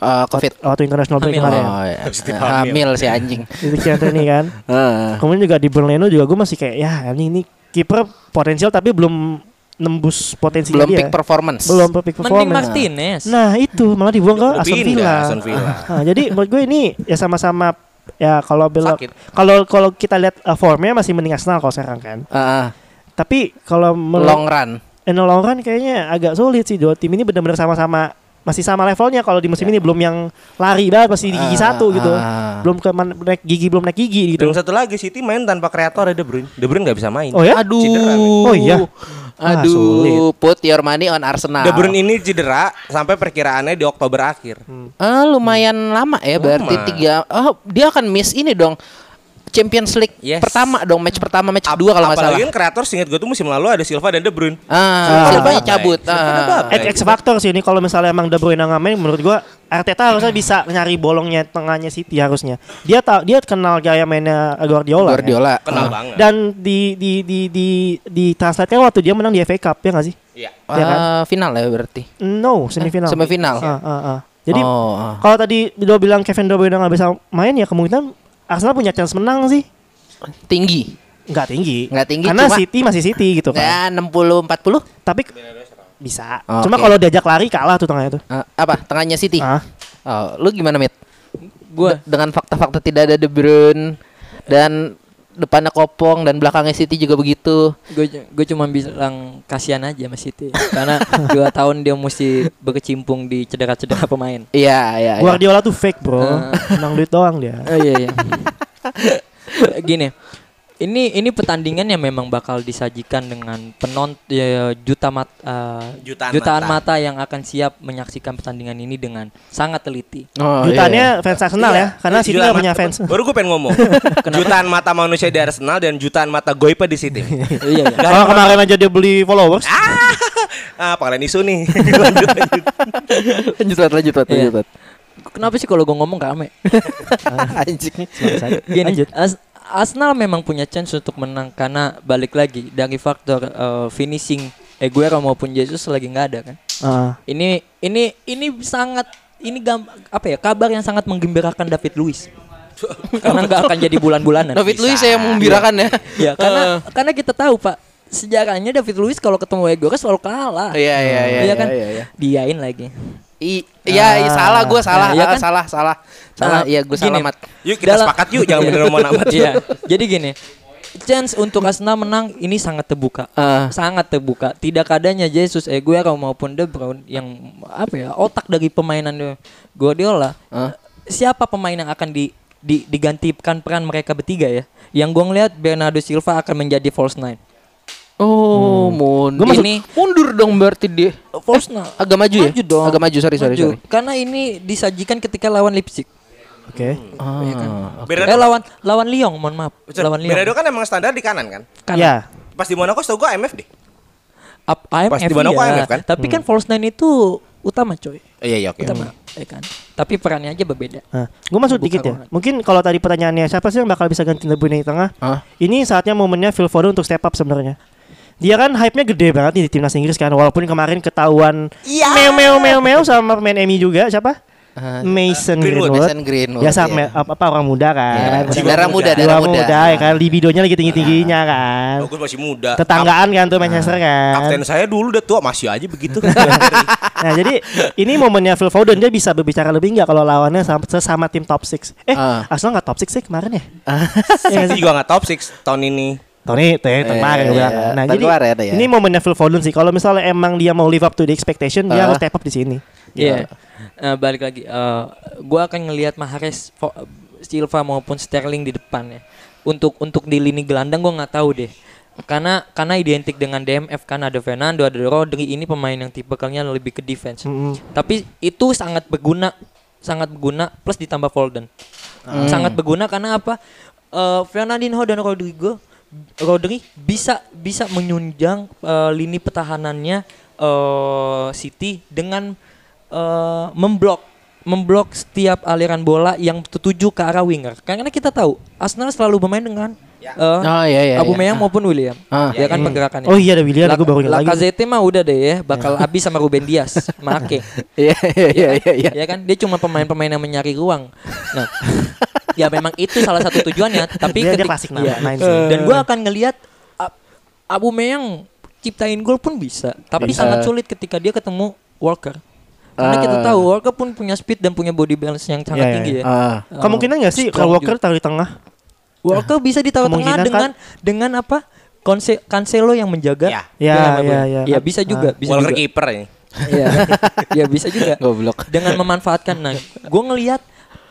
Eh, Covid. waktu international break Hamil. kemarin. Oh, iya. Positif hamil si anjing. Itu Kieran Tierney kan. Heeh. Kemudian juga di Burnley juga gue masih kayak ya ini ini kiper potensial tapi belum nembus potensi Belum dia. peak performance. belum peak Mending performance. Martinez. Nah itu malah dibuang ke Aston Villa. Aston Villa. *laughs* Nah, jadi menurut gue ini ya sama-sama ya kalau belok kalau kalau kita lihat uh, formnya masih mending Arsenal kalau sekarang kan. Heeh. Tapi kalau long run. in the long run kayaknya agak sulit sih dua tim ini benar-benar sama-sama masih sama levelnya kalau di musim ini belum yang lari banget masih di gigi Ah, satu gitu. ah. Belum ke man- naik gigi belum naik gigi gitu. Dan satu lagi City main tanpa kreator ya De Bruyne. De Bruyne nggak bisa main. Oh ya? Aduh. Cedera. Oh iya. Ah, Aduh, sulit. put your money on Arsenal. De Bruyne ini cedera sampai perkiraannya di Oktober akhir. Ah, lumayan lama ya berarti Lama. tiga. Oh, dia akan miss ini dong. Champions League Yes. pertama dong, match pertama, match Ap- kedua kalau nggak salah. Apalagi kan kreator singkat gue tuh musim lalu ada Silva dan De Bruyne. Ah, Silvanya babai. cabut. Ah. X, factor sih ini kalau misalnya emang De Bruyne nggak main menurut gua Arteta harusnya bisa nyari bolongnya tengahnya City harusnya. Dia tahu dia kenal gaya mainnya Guardiola. kan? Guardiola. Kenal Ah. banget. Dan di di di di di translate waktu dia menang di FA Cup ya nggak sih? Iya. Ah, Ya kan? final ya berarti. No, semifinal. Semifinal. Ah, ah, ah. Jadi oh, ah. kalau tadi dia bilang Kevin De Bruyne nggak bisa main ya kemungkinan Arsenal punya chance menang sih. tinggi. Nggak tinggi. Nggak tinggi, Karena cuma- City masih City gitu kan. Ya 60 40. Tapi bisa. Oke. Cuma kalau diajak lari kalah tuh tengahnya tuh. Ah, apa? Tengahnya City. Ah. Oh, lu gimana, Mit? Gua De- dengan fakta-fakta tidak ada De Bruyne dan depannya kopong dan belakangnya City juga begitu. gue gue cuma bilang kasihan aja sama City karena dua tahun dia mesti berkecimpung di cedera-cedera pemain. Iya, iya. iya. Guardiola tuh fake bro. Menang duit doang dia. Oh iya iya. *laughs* Gini. Ini ini pertandingan yang memang bakal disajikan dengan penonton ya, juta mat, eh, Jutaan mata. yang akan siap menyaksikan pertandingan ini dengan sangat teliti. Oh, Jutannya fans Arsenal ya, karena City Jutaan nggak punya mata- fans. Baru gue pengen ngomong. *laughs* jutaan mata manusia di Arsenal dan jutaan mata goipa di City. *laughs* iya iya. Kalau kemarin aja dia beli followers. ah, *laughs* panggilan isu nih. lanjut, lanjut. lanjut, lanjut, Iya. lanjut. Kenapa sih kalau gue ngomong rame? Anjing. Gini, As- Arsenal memang punya chance untuk menang karena balik lagi dari faktor eh, finishing Aguero maupun Jesus lagi nggak ada kan. Ah. Ini ini ini sangat ini gam, apa ya kabar yang sangat menggembirakan David Luiz. *laughs* karena nggak akan jadi bulan-bulanan. David Luiz saya mengembirakan ya. Ya karena karena kita tahu Pak sejarahnya David Luiz kalau ketemu Aguero selalu kalah. Iya, iya, iya, Iya kan? iya, iya. Diain lagi. I, iya, iya, salah gue salah, Iya ah, kan? salah, salah, salah. Ah, Iya, gue salah mat. Yuk kita Dalam- sepakat yuk jangan bener omongan amat. Iya. Jadi gini, chance untuk Arsenal menang ini sangat terbuka. Ah. Sangat terbuka. Tidak adanya Jesus Aguero maupun De Bruyne yang apa ya, otak dari permainan Guardiola. Ah. Siapa pemain yang akan di, di digantikan peran mereka bertiga ya? Yang gue ngeliat Bernardo Silva akan menjadi false nine. Oh, mundur. Gua maksud- ini mundur dong berarti dia. False nine. Agak maju ya? dong. Agak maju, sorry, sorry, Maju. sorry. Karena ini disajikan ketika lawan Leipzig. Oke. Ah. Bernardo, Eh lawan lawan Lyon, mohon maaf. Lawan Lyon. Bernardo kan emang standar di kanan kan? Kanan. Ya. Pas di Monaco setahu gue IMF deh. Up, IMF Pas di Monaco iya. IMF kan? Tapi kan false nine itu utama coy. Iya iya oke. Utama, ya kan. Tapi perannya aja berbeda. Nah, gue masuk Bukan dikit ya. ruangan. Mungkin kalau tadi pertanyaannya siapa sih yang bakal bisa ganti De Bruyne di tengah? Hah? Ini saatnya momennya Phil Foden untuk step up sebenarnya. Dia kan hype-nya gede banget nih di timnas Inggris kan walaupun kemarin ketahuan meo meo meo meo sama pemain MU juga siapa? Ah, Mason Greenwood. Greenwood. Mason Greenwood, Biasa iya. me- apa, apa orang muda kan. Iya, darah muda, darah muda. ya kan libidonya lagi tinggi-tingginya kan. Oh, gue masih muda. Tetanggaan kan tuh Manchester kan. Kapten saya dulu udah tua masih aja begitu. *laughs* Nah jadi ini momennya Phil Foden dia bisa berbicara lebih nggak kalau lawannya sama, sesama tim top 6 Eh Ah. Arsenal nggak top 6 sih kemarin ya? *laughs* City juga nggak top 6 tahun ini. Tony teh Iya, gue bilang. iya. Nah jadi kemarin ya. ini momennya Phil Foden sih. Kalau misalnya emang dia mau live up to the expectation dia harus step up di sini. Iya. Eh, balik lagi. eh gua akan ngelihat Mahrez, Silva maupun Sterling di depan ya. Untuk untuk di lini gelandang gua nggak tahu deh. Karena karena identik dengan DMF kan ada Fernando, ada Rodri ini pemain yang tipikalnya lebih ke defense. Tapi itu sangat berguna sangat berguna plus ditambah Foden. Sangat berguna karena apa? Eh, Fernandinho dan Rodrigo Rodri bisa bisa menyunjang eh, lini pertahanannya eh, City dengan eh, memblok memblok setiap aliran bola yang tertuju ke arah winger. Karena kita tahu Arsenal selalu bermain dengan eh, Oh, iya, iya, Abu iya. Meyang maupun William. Ah. Ya kan pergerakannya. Oh iya ada William La- gue baru ingat lagi. Lacazette mah udah deh ya, bakal habis sama Ruben Dias, make. *laughs* Iya iya iya iya. iya. Ya kan, dia cuma pemain-pemain yang mencari ruang. Nah, *laughs* ya memang itu salah satu tujuannya. Tapi Dia- dia klasik main sih. Dan gua akan ngelihat Ab- Abu Meyang ciptain gol pun bisa, tapi Bisa. sangat sulit ketika dia ketemu Walker. Karena kita Ah. tahu Walker pun punya speed dan punya body balance yang sangat Iya, iya, tinggi iya. ya. Ah. Kemungkinan nggak sih kalau Walker taruh di tengah? Walker bisa ditaruh tengah kan- dengan dengan apa? Konse Cancelo yang menjaga. Ya. Ya, ya, ya. Ya, bisa juga, bisa Walker juga. kiper ini. Iya. *laughs* ya bisa juga. Goblok. Dengan memanfaatkan nah, gue ngelihat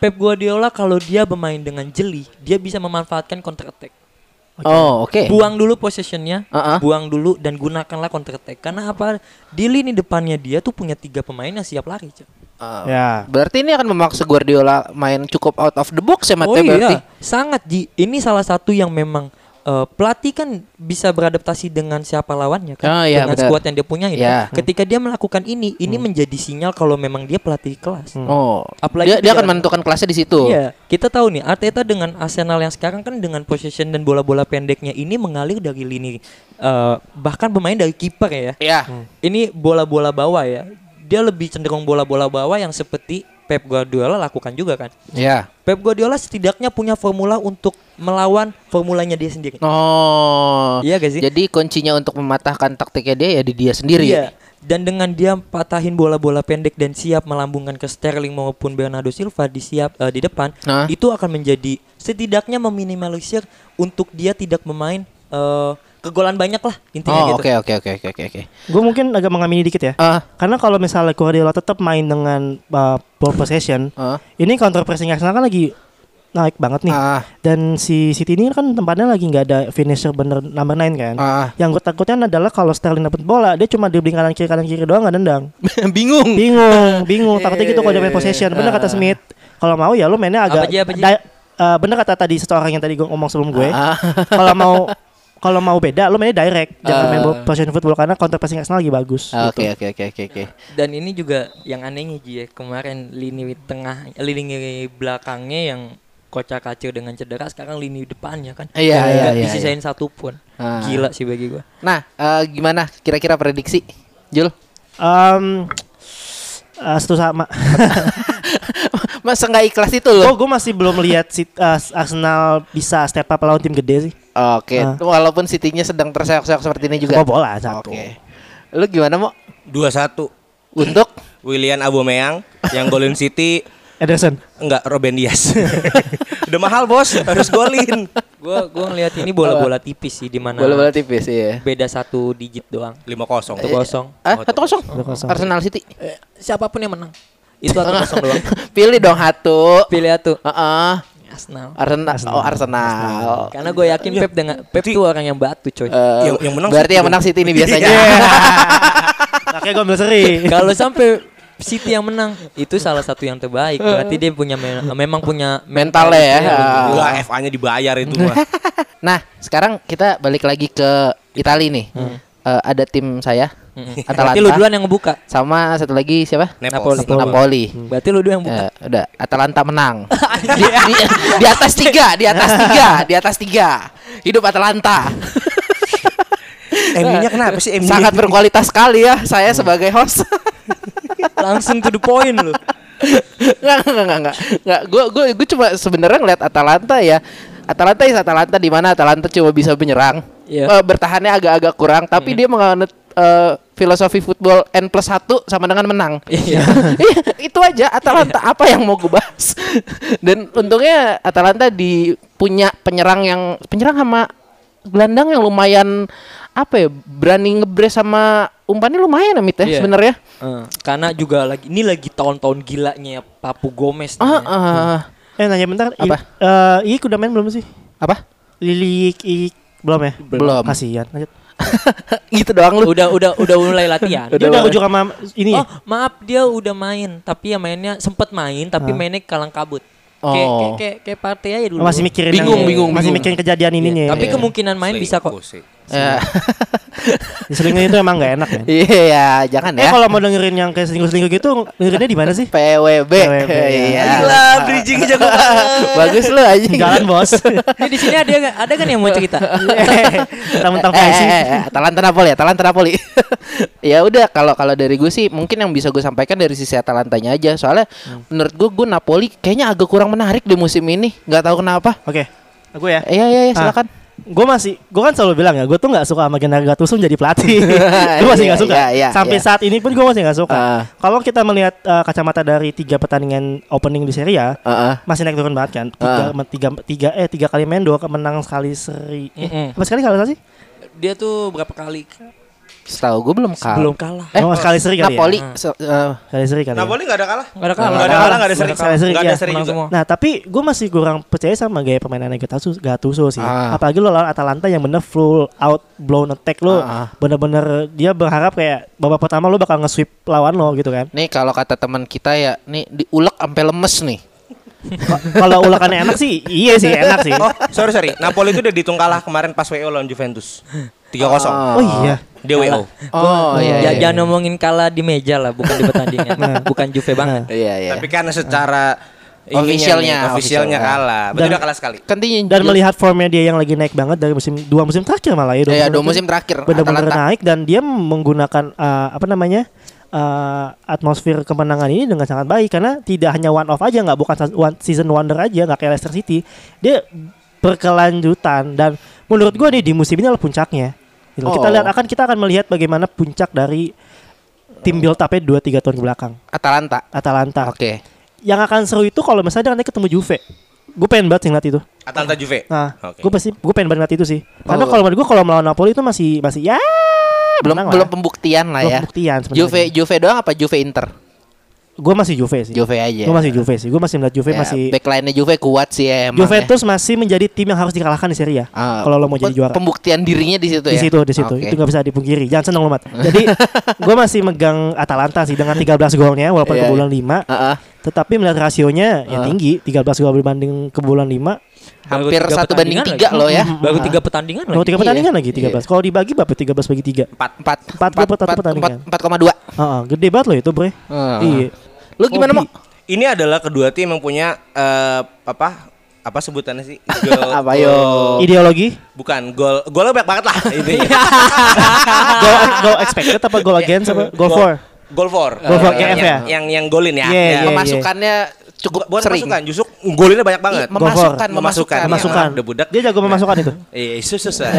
Pep Guardiola kalau dia bermain dengan jeli, dia bisa memanfaatkan counter attack. Oh, oke. Buang dulu possessionnya, Uh-uh. buang dulu dan gunakanlah counter attack. Karena apa? Di lini depannya dia tuh punya tiga pemain yang siap lari. Ah. Ya. Berarti ini akan memaksa Guardiola main cukup out of the box ya Mate Oh berarti. iya, sangat Ji. Ini salah satu yang memang eh, pelatih kan bisa beradaptasi dengan siapa lawannya kan, Oh, iya, dengan skuad yang dia punya Iya. Ketika dia melakukan ini, ini menjadi sinyal kalau memang dia pelatih kelas. Oh. Apalagi dia, dia dia- akan menentukan kelasnya di situ. Iya, kita tahu nih Arteta dengan Arsenal yang sekarang kan dengan possession dan bola-bola pendeknya ini mengalir dari lini eh, bahkan bermain dari kiper ya. Iya. Ini bola-bola bawah ya. Dia lebih cenderung bola-bola bawah yang seperti Pep Guardiola lakukan juga kan. Iya. Pep Guardiola setidaknya punya formula untuk melawan formulanya dia sendiri. Oh. Iya gak sih? Jadi kuncinya untuk mematahkan taktiknya dia ya di dia sendiri. Iya. Dan dengan dia patahin bola-bola pendek dan siap melambungkan ke Sterling maupun Bernardo Silva di siap eh, di depan, Nah. itu akan menjadi setidaknya meminimalisir untuk dia tidak memain eh, kegolan banyak lah intinya Oh, gitu. oke oke oke oke oke oke. Gue mungkin agak mengamini dikit ya. Ah, Karena kalau misalnya Guardiola tetap main dengan uh, ball possession, ah, ini counter pressing Arsenal kan lagi naik banget nih. ah, Dan si City ini kan tempatnya lagi nggak ada finisher bener number 9 kan. ah. Yang gue takutnya adalah kalau Sterling dapat bola, dia cuma dribbling kanan kiri kanan kiri doang nggak nendang. *laughs* Bingung. Bingung, bingung. *laughs* Takutnya gitu kalau dia main possession. Bener kata Smith. Kalau mau ya lu mainnya agak. Apa, Ji, apa, Ji? di- eh, bener kata tadi seseorang yang tadi gue ngomong sebelum gue. Ah. kalau mau kalau mau beda, lu mainnya direct. Jangan Ah. main possession football karena counter pressing Arsenal lagi bagus. Ah, gitu. Oke oke oke oke oke. Dan ini juga yang anehnya Ji ya, kemarin lini tengah lini belakangnya yang kocak kacir dengan cedera sekarang lini depannya kan. Iya, iya, iya, Disisain satu pun. Ah. Gila sih bagi gua. Nah, eh, gimana kira-kira prediksi, Jul? Um, eh, satu sama. *laughs* Masa nggak ikhlas itu Oh, loh? gue masih belum lihat si eh, Arsenal bisa step up lawan tim gede sih. Oke, Ah. walaupun City-nya sedang terseok-seok seperti ini juga. Oh, bola satu. Oke. Lu gimana mau 2-1 untuk *laughs* William Aubameyang yang golin City Ederson. enggak Ruben Dias. *laughs* Udah mahal bos, harus golin. Gua gua ngelihat ini bola-bola tipis sih di mana bola-bola tipis ya? beda satu digit doang. 5-0. Satu kosong. Ah, satu kosong. kosong. Arsenal City. Eh, siapa pun yang menang itu satu kosong doang. *laughs* Pilih dong satu. Pilih satu. Heeh. Arsenal. Arsenal. Oh, Arsenal. Karena gue yakin Pep dengan Pep tuh orang yang batu coy. Eh, Yang- yang menang berarti City yang menang. City ini biasanya. *laughs* Makanya gue ambil seri. Kalau sampai City yang menang itu salah satu yang terbaik. Berarti dia punya men- memang punya Mentalnya ya. Enggak, FA-nya dibayar itu mah. *laughs* Nah, sekarang kita balik lagi ke Italia nih. Eh, ada tim saya. Atalanta. Berarti lu duluan yang ngebuka. sama satu lagi siapa? Nepal. Napoli. Napoli. Berarti lu dulu yang buka. Eh, udah, Atalanta menang. *laughs* di, di, di atas tiga, di atas tiga, di atas tiga. Hidup Atalanta. *laughs* MU-nya kenapa sih MU? Sangat berkualitas sekali ya saya sebagai host. *laughs* Langsung to the point lu. Enggak, enggak, enggak, enggak. Enggak, gue gue gue cuma sebenarnya ngeliat Atalanta ya. Atalanta is Atalanta di mana Atalanta cuma bisa menyerang. Iya. Eh, bertahannya agak-agak kurang, tapi dia menganut eh, filosofi football N plus 1 sama dengan menang. Iya. *laughs* Iya, itu aja Atalanta apa yang mau gue bahas. *laughs* Dan untungnya Atalanta di punya penyerang yang penyerang sama gelandang yang lumayan apa ya berani ngebres sama umpannya lumayan amit ya Iya. sebenarnya. Eh, karena juga lagi ini lagi tahun-tahun gilanya Papu Gomez. nih Ah, ya. Eh nanya bentar. I- Apa? eh, Iik udah main belum sih? apa? Lilik Iik belum ya? Belum. Kasihan. Lanjut. *laughs* gitu doang lu. Udah udah udah mulai latihan. Dia udah rujuk sama ini Oh ya? maaf dia udah main tapi ya mainnya sempet main tapi Ah. mainnya kalang kabut. Kayak Oh. kayak kayak kayak partai aja dulu. Masih mikirin Bingung, yang- bingung, masih bingung. mikirin kejadian ininya. Tapi Iya. kemungkinan main bisa kok. Sih. *laughs* Ya. Selingkuh itu emang gak enak kan. Iya, jangan Eh ya. kalau mau dengerin yang kayak selingkuh-selingkuh gitu, dengerinnya di mana sih? PWB. PWB, Iya. Gila, bridging *laughs* jago banget. Bagus lu aja. Jalan bos. *laughs* Ini di sini ada nggak- ada kan yang mau cerita? Mentang-mentang Eh, eh, eh, Atalanta Napoli, Atalanta Napoli. ya udah kalau kalau dari gue sih mungkin yang bisa gue sampaikan dari sisi Atalantanya aja. Soalnya menurut gue gue Napoli kayaknya agak kurang menarik di musim ini. nggak tahu kenapa. Oke, aku ya. Iya iya iya Ah. Gue masih, gue kan selalu bilang ya, gue tuh nggak suka sama Gennaro Gattuso jadi pelatih. *laughs* gue masih nggak Iya, suka. iya, iya, Sampai iya. saat ini pun gue masih nggak suka. Ah. Kalau kita melihat eh, kacamata dari tiga pertandingan opening di Serie A, Heeh. masih naik turun banget kan. Tiga, Ah. tiga, tiga, eh tiga kali main dua menang sekali seri. Eh, Mm-mm. apa sekali kalah sih? Dia tuh berapa kali Setahu gue belum kalah. belum kalah. Eh, oh, sekali seri kali Napoli ya. eh, Sekali seri kali. ya? Napoli nggak ada kalah. Nggak ada kalah. Nggak ada kalah, nggak ada seri. Sekali seri, Nggak ada iya. seri Menang juga. semua. Nah tapi gue masih kurang percaya sama gaya permainannya Gattuso, Gattuso sih. Ah. Apalagi lo lawan Atalanta yang bener full out blown attack lo, Ah. bener-bener dia berharap kayak babak pertama lo bakal nge-sweep lawan lo gitu kan. nih kalau kata teman kita ya, nih diulek sampai lemes nih. Kalau ulakannya enak sih, iya sih enak sih. Oh, sorry sorry. Napoli itu udah dihitung kalah kemarin pas WO lawan Juventus. 3-0. Ah. Oh iya. Dia WO. Oh iya. Ya, iya, jangan ngomongin kalah di meja lah, bukan di pertandingan. *laughs* bukan Juve banget. Iya iya. Tapi karena secara Officialnya, officialnya official. kalah. Betul Dan- udah kalah sekali. dia Dan melihat formnya dia yang lagi naik banget dari musim dua musim terakhir malah ya. ya, dua musim terakhir benar-benar naik dan dia menggunakan uh, apa namanya uh, atmosfer kemenangan ini dengan sangat baik karena tidak hanya one off aja nggak bukan one season wonder aja nggak kayak Leicester City dia berkelanjutan dan menurut gua nih di musim ini adalah puncaknya Gitu. kita Oh. lihat akan kita akan melihat bagaimana puncak dari tim build up dua tiga tahun ke belakang Atalanta. Atalanta Oke. yang akan seru itu kalau misalnya nanti ketemu Juve gue pengen banget sih ngeliat itu Atalanta Juve. nah Oke. gue pasti gue pengen banget ngeliat itu sih karena Oh. kalau menurut gue kalau melawan Napoli itu masih masih ya Belum belum lah. pembuktian lah Belum ya. pembuktian sebenarnya. Juve Juve doang apa Juve Inter? Gue masih Juve sih. Juve aja. Gue masih Juve sih. Gue masih melihat Juve Ya, masih backline-nya Juve kuat sih ya emang. Juventus masih menjadi tim yang harus dikalahkan di Serie A. Ah, kalau lo mau jadi juara. Pembuktian dirinya di situ Di ya. situ, di situ. Oke. Itu nggak bisa dipungkiri. Jangan seneng lo, Mat. *laughs* Jadi gue masih megang Atalanta sih dengan 13 golnya walaupun Iya, kebobolan 5. Heeh. Tetapi melihat rasionya ya Ah. tinggi, 13 gol dibanding kebobolan 5. Hampir Baru tiga satu banding tiga loh ya. Baru tiga pertandingan lagi. tiga Iya. pertandingan lagi Iya. 13. Kalau dibagi berapa? 13 bagi 3. Empat. Empat Empat gol satu pertandingan. Empat koma dua. Heeh, gede banget loh itu, Bre. Iya. Lu gimana mau? Ini adalah kedua tim yang punya eh, apa apa sebutannya sih? *laughs* Gol, Apa, yo? gol- Ideologi? Bukan gol golnya banyak banget lah *laughs* intinya. Goal, goal expected apa goal against apa? Goal for? Gol for. Gol for, yang, GF ya? yang, yang yang golin ya. Iya, Ya. iya. Pemasukannya cukup Bukan sering. pemasukan, justru golinnya banyak banget. Iya, memasukkan, memasukkan. Iya, Memasukkan. Udah budak. Dia jago memasukkan itu. *laughs* Iya, susah.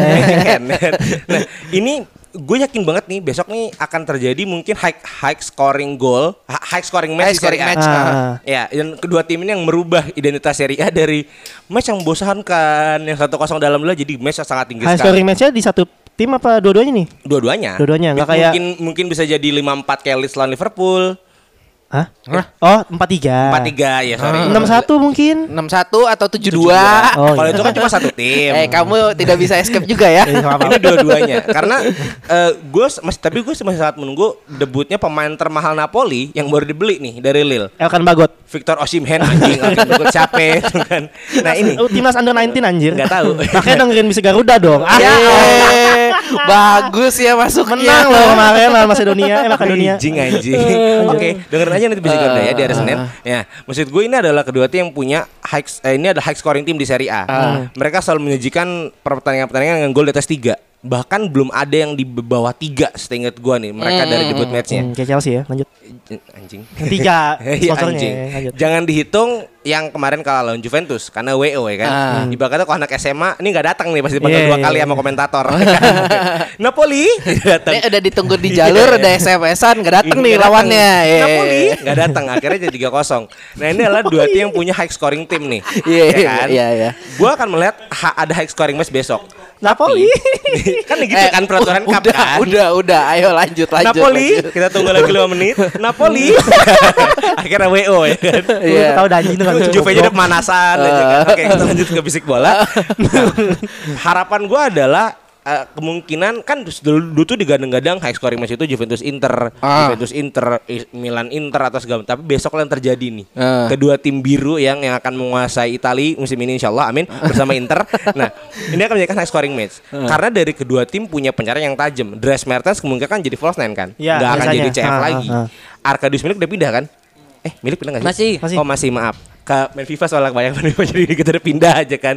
nah, ini gue yakin banget nih besok nih akan terjadi mungkin high high scoring goal, high scoring match High scoring A. match. Ah. Ya, dan kedua tim ini yang merubah identitas Serie A dari match yang membosankan yang satu kosong dalam dulu jadi match yang sangat tinggi High sekali. scoring match-nya di satu tim apa dua-duanya nih? Dua-duanya. Dua-duanya, nggak kayak- mungkin mungkin bisa jadi 5-4 kayak Leeds lawan Liverpool. Hah? Oh, 4-3. 4-3 ya, sorry. 6-1 mungkin. 61 atau 72. Oh, Kalau iya. itu kan cuma satu tim. Eh, kamu tidak bisa escape juga ya. *laughs* Eh, apa-apa. ini dua-duanya karena gue masih tapi gue masih sangat menunggu debutnya pemain termahal Napoli yang baru dibeli nih dari Lille Elkan Bagot. Victor Osimhen anjing gue capek gitu kan nah ini Oh, timnas under 19 anjir. nggak tahu Makanya dengerin bisa Garuda dong. *laughs* Ah, Yeay, bagus ya masuknya. menang loh kemarin lawan Macedonia, eh Makedonia. anjing anjing oke dengerin aja nanti bisa Garuda ya di hari Senin. ya maksud gue ini adalah kedua tim yang punya high eh, ini ada high scoring tim di Serie A. Mereka selalu menyajikan pertandingan-pertandingan dengan gol di atas tiga bahkan belum ada yang di bawah tiga seingat gue nih mereka dari debut matchnya Hmm, kayak Chelsea ya, lanjut. anjing Tiga *laughs* Iya, sponsornya. anjing. Lanjut. Jangan dihitung yang kemarin kalah lawan Juventus karena WO ya kan. Ah. Ibaratnya kalau anak SMA ini nggak datang nih pasti bakal Iya, dua iya, kali iya. sama komentator. *laughs* Napoli datang. Ini udah ditunggu di jalur, udah *laughs* SMS-an, nih Nggak datang. lawannya. Yeay. Napoli nggak datang akhirnya jadi 3-0. Nah, ini adalah dua tim yang punya high scoring tim nih. Iya, ya kan? iya, iya. Gua akan melihat ha- ada high scoring match besok. Napoli. *laughs* kan gitu Eh, kan peraturan cup udah, kan. Udah, udah, ayo lanjut, lanjut. Napoli, lanjut. kita tunggu lagi 5 menit. *laughs* Napoli. *laughs* Akhirnya WO ya kan. Iya. Tahu danji itu kan. Juve aja udah pemanasan aja kan. Oke, kita lanjut ke fisik bola. Nah, harapan gua adalah eh, kemungkinan kan dulu, dulu tuh digadang-gadang high scoring match itu Juventus Inter, Ah. Juventus Inter, Milan Inter atau segala tapi besok yang terjadi nih. Ah. Kedua tim biru yang yang akan menguasai Italia musim ini insya Allah amin bersama Inter. *laughs* Nah, ini akan menjadi high scoring match. Karena dari kedua tim punya pencarian yang tajam. Dres Mertens kemungkinan kan jadi false nine kan. Iya, Nggak akan jadi CF Ah, lagi. ah, Arkadius Milik udah pindah kan? Eh, Milik pindah nggak sih? Masih. Masih. Oh masih maaf ke main FIFA soalnya banyak *laughs* main FIFA jadi kita udah pindah aja kan.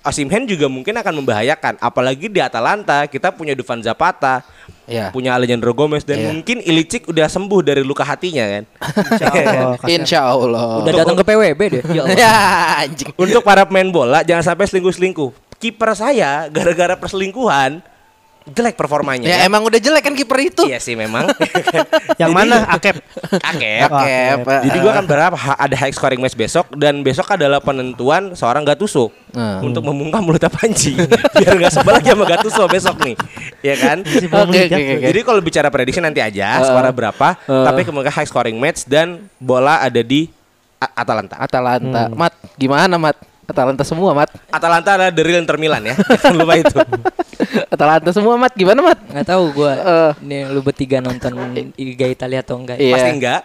Osimhen juga mungkin akan membahayakan apalagi di Atalanta kita punya Dufan Zapata, Iya. punya Alejandro Gomez dan Iya. mungkin Ilicic udah sembuh dari luka hatinya kan. Insya *laughs* Allah. Insya Allah. Udah datang ke PWB deh. *laughs* Ya ya anjing. Untuk para pemain bola jangan sampai selingkuh-selingkuh. Kiper saya gara-gara perselingkuhan jelek performanya. Ya emang udah jelek kan kiper itu. Iya sih memang. *laughs* Yang mana *laughs* Akep? Akep. Oh, Akep. Pak. Jadi gua akan berharap ha- ada high scoring match besok dan besok adalah penentuan seorang Gattuso Hmm. untuk membungkam mulutnya Panji *laughs* biar nggak sebel lagi sama Gattuso besok nih, ya kan? Oke, ya. oke, oke. Jadi kalau bicara prediksi nanti aja Uh, skora berapa, uh. tapi kemungkinan high scoring match dan bola ada di Atalanta. Atalanta. Hmm. Mat, gimana Mat? Atalanta semua Mat. Atalanta adalah the real Inter Milan ya, *laughs* jangan lupa itu. Atalanta semua Mat. Gimana Mat? Nggak tahu gua. Eh. Nih lu bertiga nonton Liga Italia atau enggak? Iya. Pasti enggak.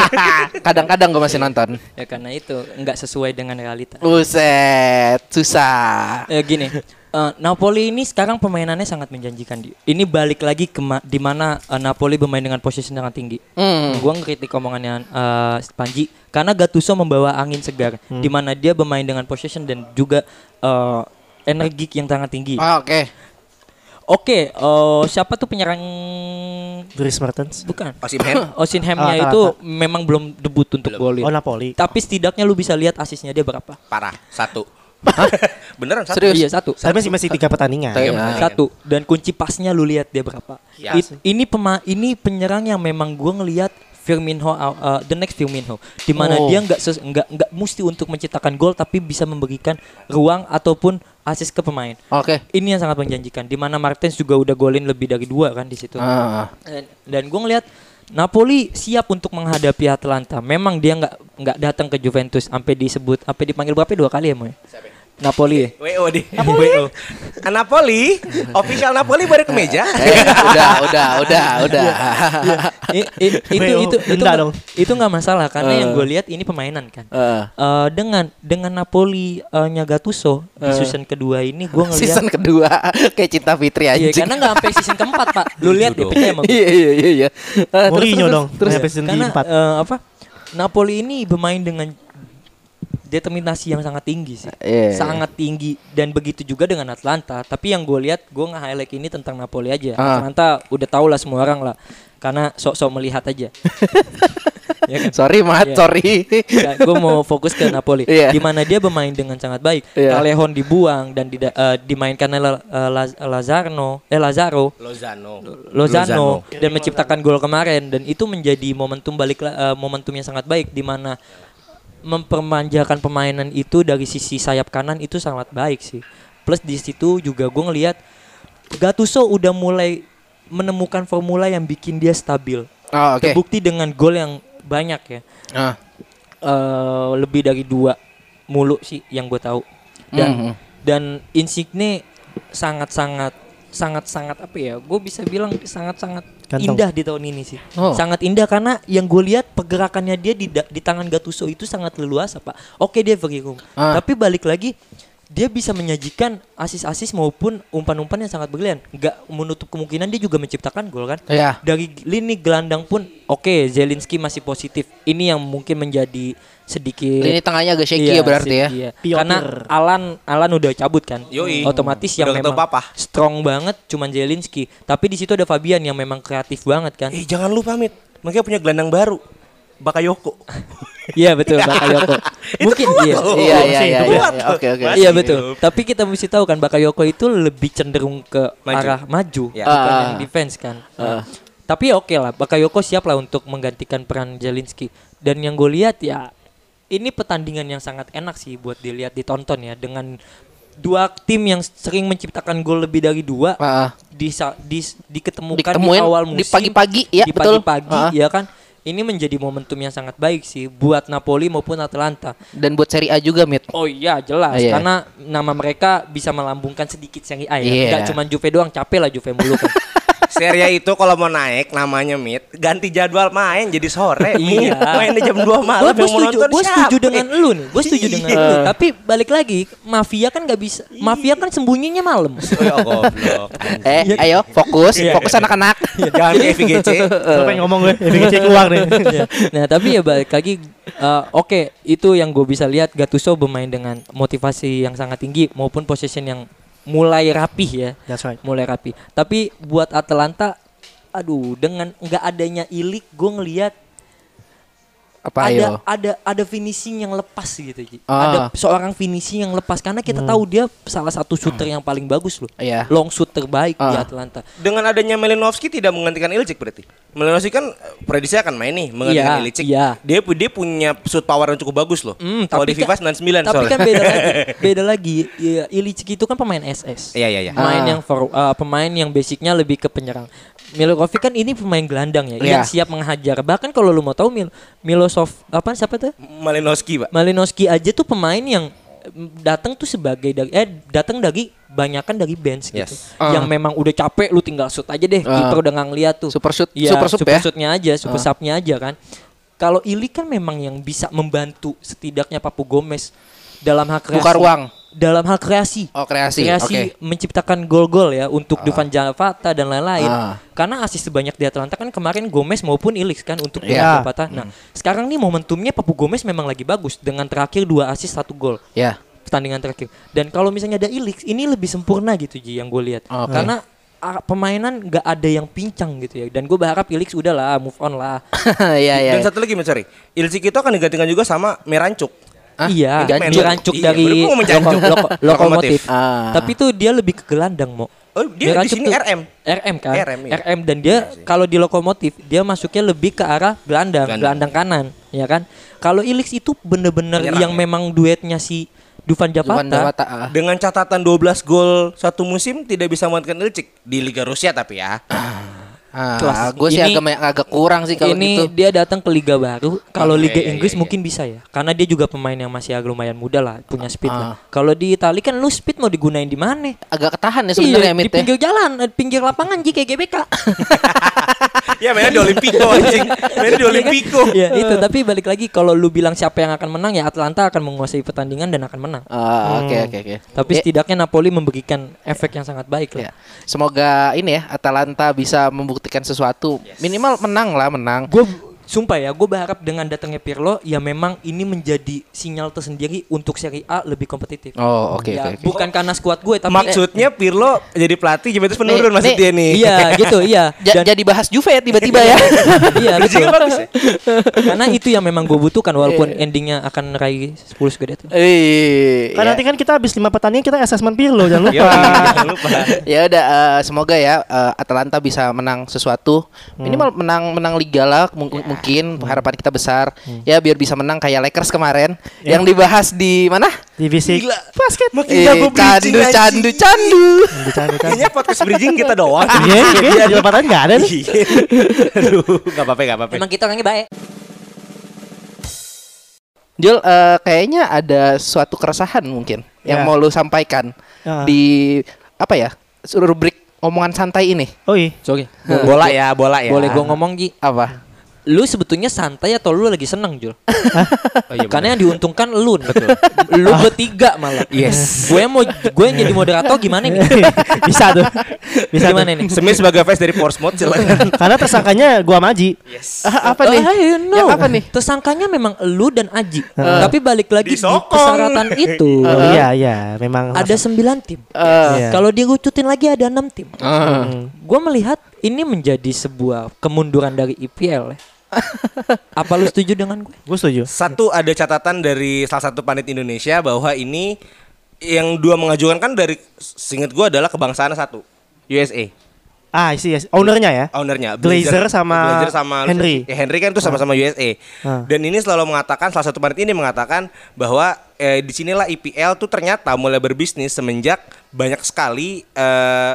*laughs* Kadang-kadang gue masih nonton. Ya karena itu enggak sesuai dengan realita. Buset, susah. Eh, gini, eh, Napoli ini sekarang permainannya sangat menjanjikan. Di- Ini balik lagi ke ma- di mana eh, Napoli bermain dengan posisi sangat tinggi. Hmm. Gua ngeritik omongannya eh, Panji karena Gattuso membawa angin segar di mana dia bermain dengan possession dan juga eh, energik yang sangat tinggi. Ah, Oke. Oke, eh, siapa tuh penyerang Dries Mertens. bukan? Osimhen *clears throat* Osinhemnya Ah, itu memang belum debut untuk golin. Oh Napoli. Tapi setidaknya lu bisa lihat asisnya dia berapa. parah satu. *laughs* Beneran satu. Serius? Iya satu. Saya masih masih tiga pertandingan. Tiga pertandingan. Satu dan kunci pasnya lu lihat dia berapa. Ya. It- ini pema ini penyerang yang memang gua ngelihat Firmino uh, uh, the next Firmino di mana Oh. dia nggak ses- nggak nggak mesti untuk menciptakan gol tapi bisa memberikan ruang ataupun asis ke pemain. Oke. Ini yang sangat menjanjikan di mana Martens juga udah golin lebih dari dua kan di situ. Ah. Dan, dan gue ngeliat Napoli siap untuk menghadapi Atalanta. Memang dia nggak nggak datang ke Juventus sampai disebut sampai dipanggil berapa dua kali ya, Moy? Napoli ya? WO deh. WO. Ah, Napoli, official Napoli baru ke meja. *laughs* Eh, udah, udah, udah, udah. I- i- itu itu itu dong. itu nggak masalah karena Eh. yang gue lihat ini permainan kan. Eh, Eh, dengan dengan Napoli eh, nya Gattuso di season kedua ini gue ngelihat season kedua kayak Cinta Fitri Iya, anjing. karena nggak sampai season keempat pak. Lu lihat deh gue. Iya, iya, iya, iya. Terus, Mourinho terus, dong. Terus, Sampai season Karena empat. eh, apa? Napoli ini bermain dengan determinasi yang sangat tinggi sih. Iya. Sangat tinggi dan begitu juga dengan Atlanta. Tapi yang gue lihat gue nge-highlight ini tentang Napoli aja. Ah. Atlanta udah tau lah semua orang lah. Karena sok-sok melihat aja. *laughs* ya kan? sorry, Mat, Iya. sorry. gue mau fokus ke Napoli, *laughs* Iya. di mana dia bermain dengan sangat baik. Iya. Callejon dibuang dan dida- eh, dimainkan oleh Laz- Lazarno, eh Lazaro, Lozano. Lozano dan menciptakan gol kemarin dan itu menjadi momentum balik eh, momentum yang sangat baik di mana mempermanjakan permainan itu dari sisi sayap kanan itu sangat baik sih. Plus di situ juga gue ngelihat Gattuso udah mulai menemukan formula yang bikin dia stabil. Oh, oke. Terbukti dengan gol yang banyak ya. Ah. Eh, lebih dari dua mulu sih yang gue tahu dan Mhm. dan Insigne sangat sangat sangat sangat apa ya gue bisa bilang sangat sangat Ganteng. indah di tahun ini sih Oh. sangat indah karena yang gue lihat pergerakannya dia di di tangan Gattuso itu sangat leluasa pak oke dia room Ah. tapi balik lagi dia bisa menyajikan asis-asis maupun umpan-umpan yang sangat brilian nggak menutup kemungkinan dia juga menciptakan gol kan Iya. dari lini gelandang pun oke Zelinski masih positif ini yang mungkin menjadi sedikit Lini tengahnya agak shaky Iya, ya berarti ya. iya. Karena Alan Alan udah cabut kan. Yoi. Otomatis yang Udah memang papa. strong banget cuman Zelinski. Tapi di situ ada Fabian yang memang kreatif banget kan. Eh jangan lupa Mit, mereka punya gelandang baru. Bakayoko. *laughs* Iya betul Bakayoko. *laughs* Mungkin iya. Iya, iya, iya. Iya. Oke, oke. Iya betul. Tapi kita mesti tahu kan Bakayoko itu lebih cenderung ke Maju. arah maju, Ya. bukan Ah. yang defense kan. Ah. Tapi oke lah, Bakayoko siap lah untuk menggantikan peran Zelinski. Dan yang gue lihat ya ini pertandingan yang sangat enak sih buat dilihat ditonton ya dengan dua tim yang sering menciptakan gol lebih dari dua ah. di, di diketemukan Diketemuin di awal di musim pagi-pagi, ya, di betul. pagi-pagi Ah. ya kan ini menjadi momentum yang sangat baik sih buat Napoli maupun Atalanta. Dan buat Serie A juga, Mit. Oh iya jelas Iya. karena nama mereka bisa melambungkan sedikit Serie A ya. Iya. Nggak cuma Juve doang, capek lah Juve mulu kan. *laughs* Serie A itu kalau mau naik namanya Mit, ganti jadwal main jadi sore. Iya. Mainnya jam 2 malam Gue yang mau setuju, nonton gua siapa? setuju dengan lu nih. Gue setuju dengan Iya. lu. Tapi balik lagi, mafia kan nggak bisa. Mafia kan sembunyinya malam. Oh, ya goblok. Eh, ayo fokus, fokus anak-anak. Jangan VGC. *laughs* Siapa yang ngomong gue? FGC keluar nih. nah tapi ya balik lagi eh, oke itu yang gue bisa lihat Gattuso bermain dengan motivasi yang sangat tinggi maupun possession yang mulai rapih ya That's right. mulai rapi tapi buat Atalanta aduh dengan nggak adanya Ilik gue ngelihat Apa ada ayo? ada ada finishing yang lepas gitu. Ah. ada seorang finishing yang lepas karena kita tahu dia salah satu shooter yang paling bagus loh Iya. long shoot terbaik di Ah. Atalanta Dengan adanya Malinovski tidak menggantikan Ilicic berarti. Malinovski kan eh, prediksi akan main nih menggantikan Iya, Ilicic. iya. Dia dia punya shoot power yang cukup bagus loh. Hmm, Kalau di tapi FIFA kan- 99 tapi soalnya. kan beda lagi *laughs* beda lagi ya, Ilicic itu kan pemain SS Iya iya iya. pemain Ah. yang for, uh, pemain yang basicnya lebih ke penyerang. Milokovic kan ini pemain gelandang ya, Iya. yang siap menghajar. Bahkan kalau lu mau tahu Mil Milosov apa siapa tuh? Malinovski, Pak. Malinowski aja tuh pemain yang datang tuh sebagai dari eh datang dari banyakan dari bench gitu. Yes. Yang memang udah capek lu tinggal shoot aja deh. Ah. Kiper udah nggak ngeliat tuh. Super shoot, Iya, super sub super ya? shootnya aja, super Ah. subnya aja kan. Kalau Ili kan memang yang bisa membantu setidaknya Papu Gomez dalam kreasi. Buka ruang. Dalam hal kreasi Oh, kreasi. kreasi Oke. menciptakan gol-gol ya untuk Dufan Zapata dan lain-lain. Ah. Karena asis sebanyak di Atalanta kan kemarin Gomez maupun Ilix kan untuk Iya. Dufan Zapata. Nah, sekarang nih momentumnya Papu Gomez memang lagi bagus dengan terakhir dua asis satu gol Ya. pertandingan terakhir. Dan kalau misalnya ada Ilix ini lebih sempurna gitu Ji yang gue lihat. Oke. Karena pemainan nggak ada yang pincang gitu ya. Dan gue berharap Ilix udah lah move on lah. *laughs* Iya, iya. Dan satu lagi Mas sorry. Ilicic itu akan digantikan juga sama Merancuk. Hah? iya, Diganti? dirancuk Iya, dari loko- loko- lokomotif. Ah. Tapi tuh dia lebih ke gelandang mau. Oh, dia di sini RM. RM kan? RM, iya. RM dan dia kalau di lokomotif dia masuknya lebih ke arah gelandang, Gelandang. gelandang kanan, ya kan? Kalau Ilix itu bener-bener Penyerang, yang ya? memang duetnya si Dufan Zapata. Dufan Zapata. ah. Dengan catatan 12 gol satu musim tidak bisa menggantikan Ilicic di Liga Rusia tapi ya. Ah, Kelas. gue sih agak agak kurang sih kalau ini gitu. dia datang ke liga baru. Kalau Iya, liga iya, Inggris iya, mungkin bisa ya, karena dia juga pemain yang masih agak lumayan muda lah, punya speed Ah. lah. Kalau di Italia kan lu speed mau digunain di mana? Agak ketahan ya sebenarnya Iya, di ya. pinggir jalan, eh, pinggir lapangan Ji kayak GBK. *laughs* ya mainnya di Olimpico anjing. Mainnya di Olimpico. ya itu tapi balik lagi kalau lu bilang siapa yang akan menang ya Atlanta akan menguasai pertandingan dan akan menang. Ah, Oke oke oke. Tapi Ya, setidaknya Napoli memberikan efek yang sangat baik ya. lah. Semoga ini ya Atalanta bisa membuktikan sesuatu. Minimal menang lah menang. Gue sumpah ya, gue berharap dengan datangnya Pirlo ya memang ini menjadi sinyal tersendiri untuk Serie A lebih kompetitif. Oh oke Ya, oke oke. Bukan karena skuad gue tapi Maksudnya Pirlo jadi pelatih Juventus menurun Nih, maksud nih. dia nih. Iya *laughs* gitu iya. Ja- Dan- jadi bahas Juve ya tiba-tiba ya. *laughs* iya betul. Bagus ya. Karena itu yang memang gue butuhkan walaupun Iya. endingnya akan raih 10 Scudetto. Eh, Kan ya. nanti kan kita habis lima pertandingan kita assessment Pirlo jangan Iya, lupa. jangan lupa. *laughs* ya udah eh, semoga ya eh, Atalanta bisa menang sesuatu minimal menang menang liga lah mung- mungkin harapan kita besar ya biar bisa menang kayak Lakers kemarin yang dibahas di mana Divisi Gila. basket Makin Eh, jago bridging, candu anjing. candu candu Bercanda-canda. Kayaknya podcast bridging kita doang. Iya, iya, di pertandingan nggak ada nih. Iya. Aduh, enggak apa-apa, enggak apa-apa. Memang kita orangnya baik. Jul eh, kayaknya ada suatu keresahan mungkin yang Ya. mau lu sampaikan Ya. di apa ya rubrik omongan santai ini Oh iya. Sorry. Bola ya, bola ya. Boleh gue ngomong Ji? apa Lu sebetulnya santai atau lu lagi seneng Jul? *laughs* Oh, iya, Karena yang diuntungkan lu Betul. Lu *laughs* bertiga malah. Yes. gue mau gue yang jadi moderator gimana nih? *laughs* Bisa tuh. Bisa gimana tuh. nih? Semis sebagai fans dari Portsmouth silakan. Karena tersangkanya gua Maji. Yes. Ah, apa nih Oh, I know. yang apa nih Tersangkanya memang lu dan Aji. Tapi balik lagi di persyaratan itu Oh, iya iya, memang ada 9 tim. Eh, Iya. Kalau dirucutin lagi ada enam tim. eh. Gue melihat ini menjadi sebuah kemunduran dari IPL ya. Apa lu setuju dengan gue? Gue setuju. Satu ada catatan dari salah satu panit Indonesia bahwa ini yang dua mengajukan kan dari singkat gua adalah kebangsaan satu. USA. Ah, isi yes. ownernya ya. ownernya Glazer sama Glazer sama Henry. Ya, Henry kan itu sama-sama USA. Ah. Dan ini selalu mengatakan salah satu panit ini mengatakan bahwa eh, di sinilah IPL tuh ternyata mulai berbisnis semenjak banyak sekali eh,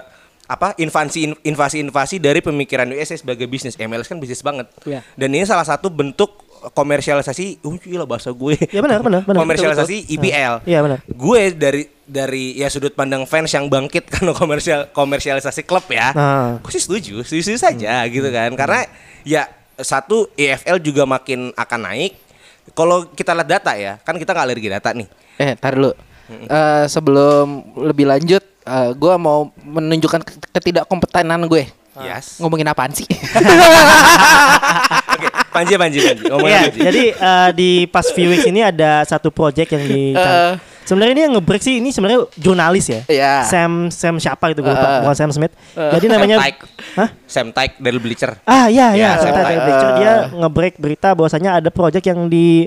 apa invasi invasi invasi dari pemikiran USA sebagai bisnis. MLS kan bisnis banget. Iya. dan ini salah satu bentuk komersialisasi uh gila bahasa gue. Ya benar, benar, benar. komersialisasi IPL Iya, benar. gue dari dari ya sudut pandang fans yang bangkit *laughs* karena komersial komersialisasi klub ya Nah. gue sih setuju setuju saja gitu kan. Karena ya satu EFL juga makin akan naik. Kalau kita lihat data ya kan kita nggak alergi data nih. Eh, tar dulu. Eh, sebelum lebih lanjut, eh, gue mau menunjukkan ke- ketidakkompetenan gue. yes Ngomongin apaan sih? oke Panji Panji Panji ngomongin Iya, Panji jadi eh, di pas few weeks ini ada satu project yang di Eh. Sebenarnya ini yang ngebreak sih ini sebenarnya jurnalis ya. Iya. Sam Sam siapa itu gue lupa, bukan Sam Smith. Jadi namanya Sam Tyke. Hah? Sam Tyke dari Bleacher Ah iya Ya, iya, Sam Sam Tyke. Tyke. dia ngebreak berita bahwasanya ada project yang di